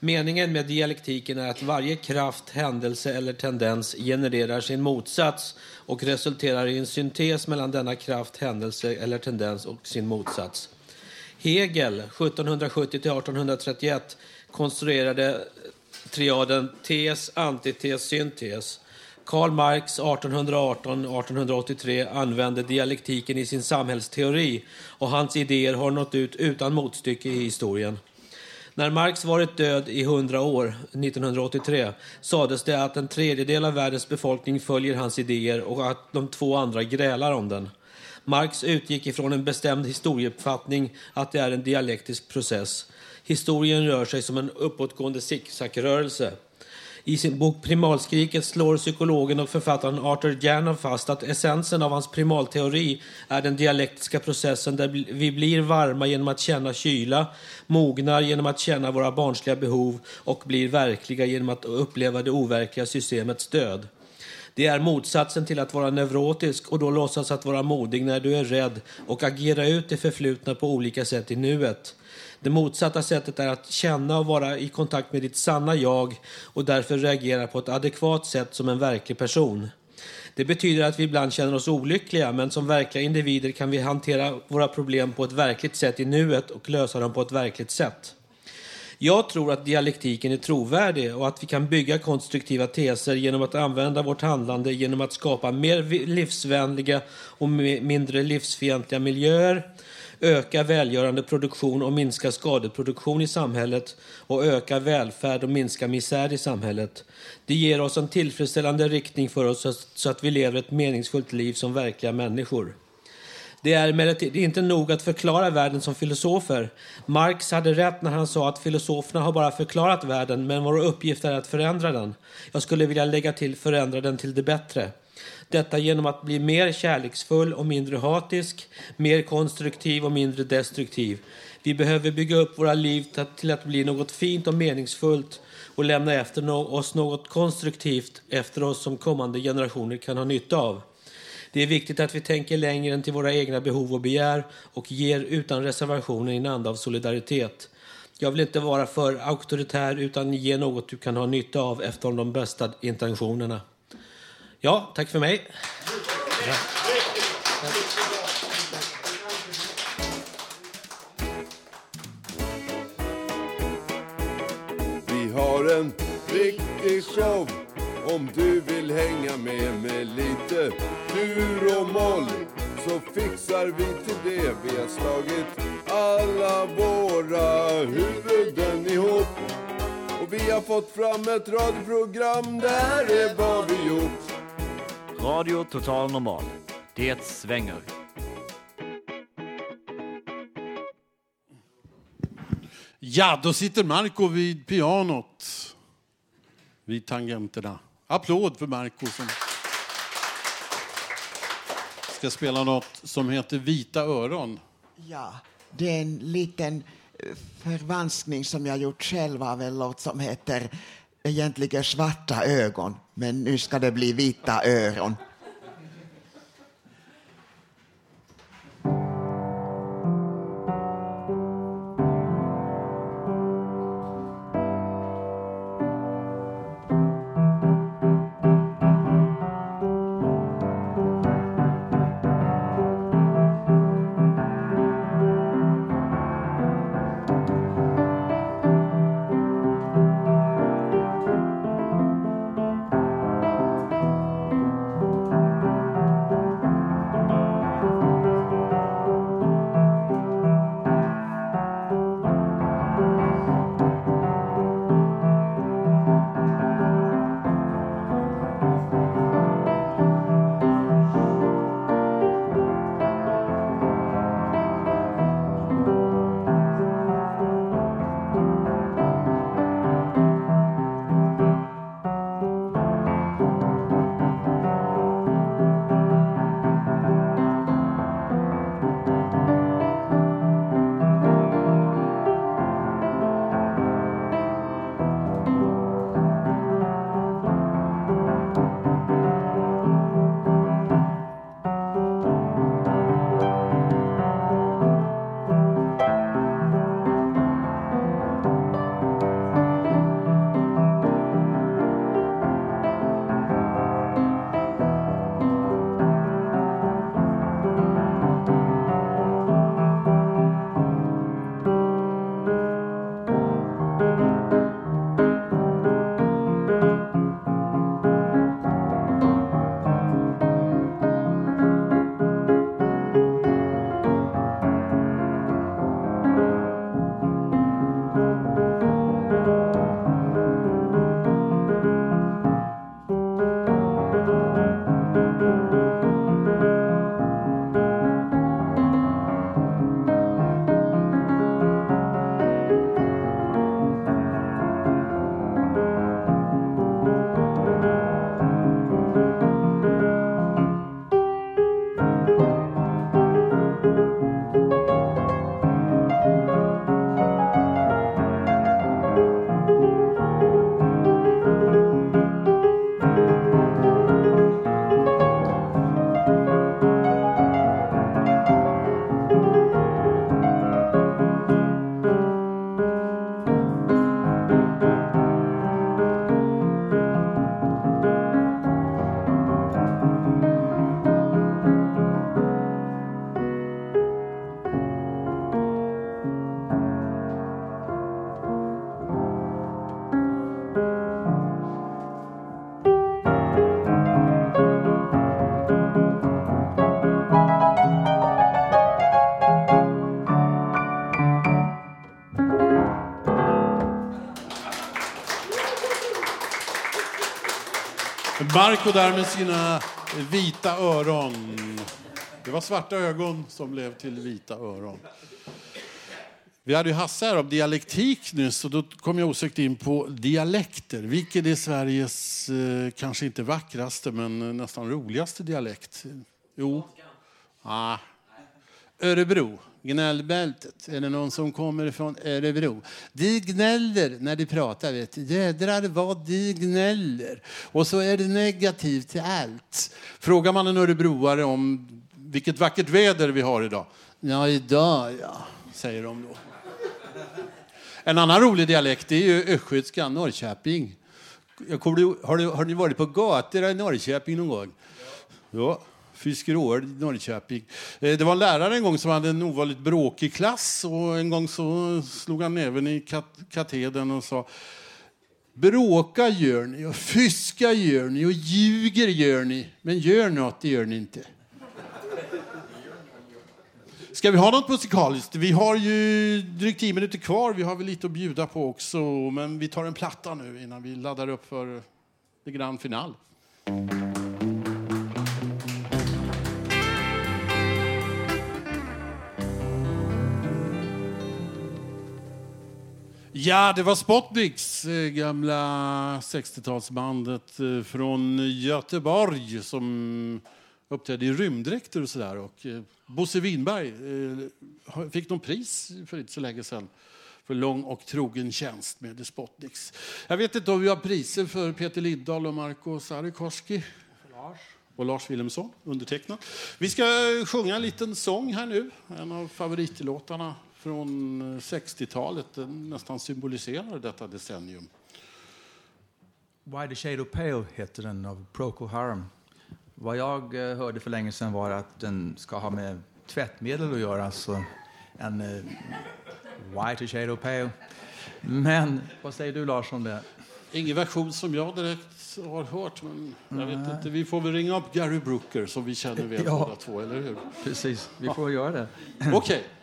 Meningen med dialektiken är att varje kraft, händelse eller tendens genererar sin motsats och resulterar i en syntes mellan denna kraft, händelse eller tendens och sin motsats. Hegel, 1770-1831, konstruerade triaden tes, antites, syntes. Karl Marx 1818-1883 använde dialektiken i sin samhällsteori och hans idéer har nått ut utan motstycke i historien. När Marx varit död i 100 år, 1983, sades det att en tredjedel av världens befolkning följer hans idéer och att de två andra grälar om den. Marx utgick ifrån en bestämd historieuppfattning att det är en dialektisk process. Historien rör sig som en uppåtgående zigzagrörelse. I sin bok Primalskriket slår psykologen och författaren Arthur Janov fast att essensen av hans primalteori är den dialektiska processen där vi blir varma genom att känna kyla, mognar genom att känna våra barnsliga behov och blir verkliga genom att uppleva det overkliga systemets död. Det är motsatsen till att vara neurotisk och då låtsas att vara modig när du är rädd och agera ut det förflutna på olika sätt i nuet. Det motsatta sättet är att känna och vara i kontakt med ditt sanna jag och därför reagera på ett adekvat sätt som en verklig person. Det betyder att vi ibland känner oss olyckliga, men som verkliga individer kan vi hantera våra problem på ett verkligt sätt i nuet och lösa dem på ett verkligt sätt. Jag tror att dialektiken är trovärdig och att vi kan bygga konstruktiva teser genom att använda vårt handlande genom att skapa mer livsvänliga och mindre livsfientliga miljöer, öka välgörande produktion och minska skadeproduktion i samhället och öka välfärd och minska misär i samhället. Det ger oss en tillfredsställande riktning för oss så att vi lever ett meningsfullt liv som verkliga människor. Det är emellertid inte nog att förklara världen som filosofer. Marx hade rätt när han sa att filosoferna har bara förklarat världen, men vår uppgift är att förändra den. Jag skulle vilja lägga till förändra den till det bättre. Detta genom att bli mer kärleksfull och mindre hatisk, mer konstruktiv och mindre destruktiv. Vi behöver bygga upp våra liv till att- bli något fint och meningsfullt och lämna efter oss något konstruktivt efter oss som kommande generationer kan ha nytta av. Det är viktigt att vi tänker längre än till våra egna behov och begär och ger utan reservationer i en anda av solidaritet. Jag vill inte vara för auktoritär utan ge något du kan ha nytta av efter de bästa intentionerna. Ja, tack för mig. Vi har en riktig show om du vill hänga med med lite dur och moll så fixar vi till det. Vi har slagit alla våra huvuden ihop och vi har fått fram ett radioprogram. Det här är vad vi gjort. Radio Total Normal. Det svänger. Ja, då sitter Marco vid pianot. Vid tangenterna. Applåd för Marco som ska spela något som heter Vita öron. Ja, det är en liten eh, förvanskning som jag gjort själv av en låt som heter egentligen Svarta ögon, men nu ska det bli Vita öron. Marco där med sina vita öron. Det var svarta ögon som blev till vita öron. Vi hade ju Hasse här om dialektik nyss och då kom jag osökt in på dialekter. Vilken är Sveriges, eh, kanske inte vackraste, men nästan roligaste dialekt? Jo. Ah. Örebro, gnällbältet. Är det någon som kommer från Örebro? De gnäller när de pratar, vet du. Jädrar vad de gnäller. Och så är det negativt till allt. Frågar man en örebroare om vilket vackert väder vi har idag. Ja, idag ja, säger de då. En annan rolig dialekt är ju östgötska, Norrköping. Jag kommer, har, du, har ni varit på gator i Norrköping någon gång? Ja, Fiskerål, Norrköping. Eh, det var en lärare en gång som hade en ovanligt bråkig klass och en gång så slog han näven i kat katedern och sa Bråka gör ni och fyska gör ni och ljuger gör ni, men gör något det gör ni inte. Ska vi ha något musikaliskt? Vi har ju drygt tio minuter kvar. Vi har väl lite att bjuda på också. Men vi tar en platta nu innan vi laddar upp för det grand final. Ja, det var Spotniks, eh, gamla 60-talsbandet eh, från Göteborg som uppträdde i rymddräkter och sådär. Och eh, Bosse Winberg fick någon pris för inte så länge sedan för lång och trogen tjänst med The Spotniks. Jag vet inte om vi har priser för Peter Lindahl och Marco Sarikoski. Och Lars Wilhelmsson, undertecknat. Vi ska sjunga en liten sång här nu. En av favoritlåtarna från eh, 60-talet. Den nästan symboliserar detta decennium. Why the Shade of Pale heter den av Procol Harum. Vad jag eh, hörde för länge sedan var att den ska ha med tvättmedel att göra. Så en Why the Shade of Pale. Men vad säger du Lars om det? Ingen version som jag direkt har hört, men jag vet inte. Vi får väl ringa upp Gary Brooker som vi känner väl [LAUGHS] Ja. båda två, eller hur? Precis, vi får göra det. Okej. We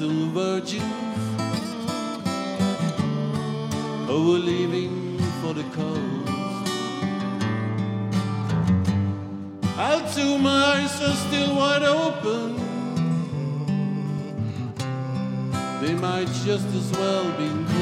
Vestal virgins who oh, were leaving for the coast. I'll two my eyes are still wide open. They might just as well be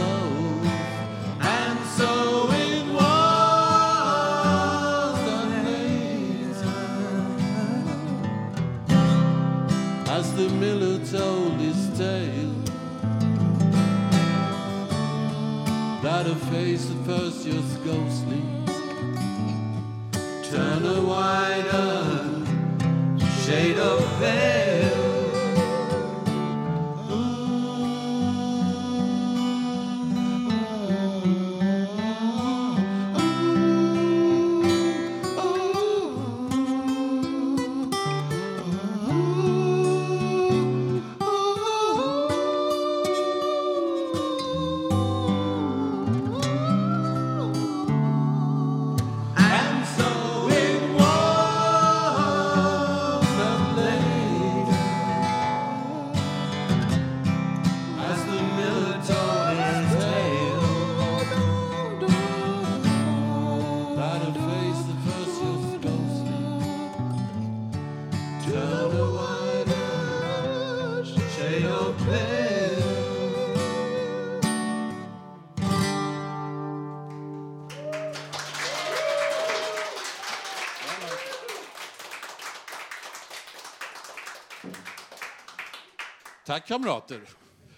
Tack kamrater.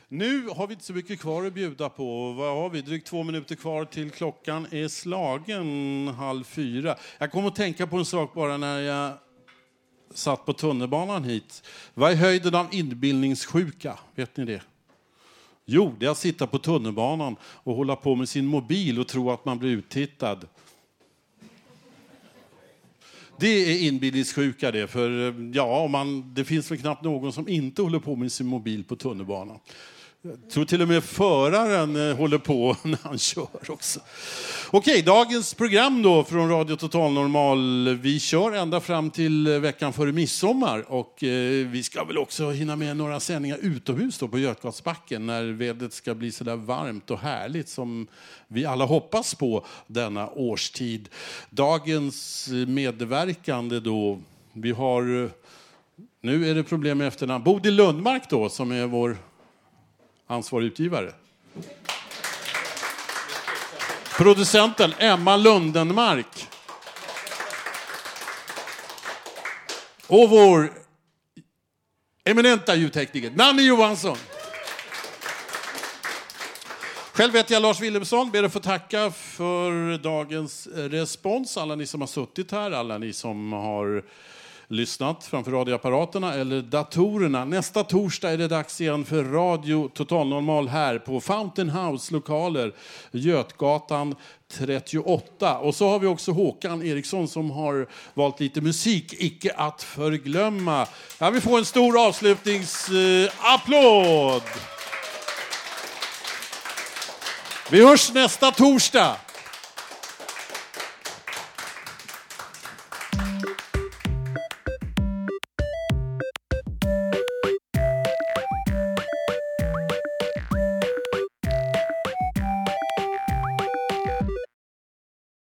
Nu har vi inte så mycket kvar att bjuda på. Vad har vi? Drygt två minuter kvar till klockan är slagen halv fyra. Jag kom att tänka på en sak bara när jag satt på tunnelbanan hit. Vad är höjden av inbildningssjuka? Vet ni det? Jo, det är att sitta på tunnelbanan och hålla på med sin mobil och tro att man blir uttittad. Det är inbillningssjuka det, för eh, ja, man, det finns väl knappt någon som inte håller på med sin mobil på tunnelbanan. Jag tror till och med föraren eh, håller på [LAUGHS] när han kör också. Okej, dagens program då från Radio Total Normal. Vi kör ända fram till eh, veckan före midsommar och eh, vi ska väl också hinna med några sändningar utomhus då på Götgatsbacken när vädret ska bli så där varmt och härligt som vi alla hoppas på denna årstid. Dagens medverkande då, vi har nu är det problem med efternamn. Bodil Lundmark då, som är vår ansvarig utgivare. Producenten Emma Lundenmark. Och vår eminenta ljudtekniker Nanny Johansson. Själv heter jag Lars Wilhelmsson, ber att få tacka för dagens respons. Alla ni som har suttit här, alla ni som har lyssnat framför radioapparaterna eller datorerna. Nästa torsdag är det dags igen för Radio Total Normal här på Fountain House lokaler, Götgatan 38. Och så har vi också Håkan Eriksson som har valt lite musik, icke att förglömma. Här vi får en stor avslutningsapplåd! Vi hörs nästa torsdag.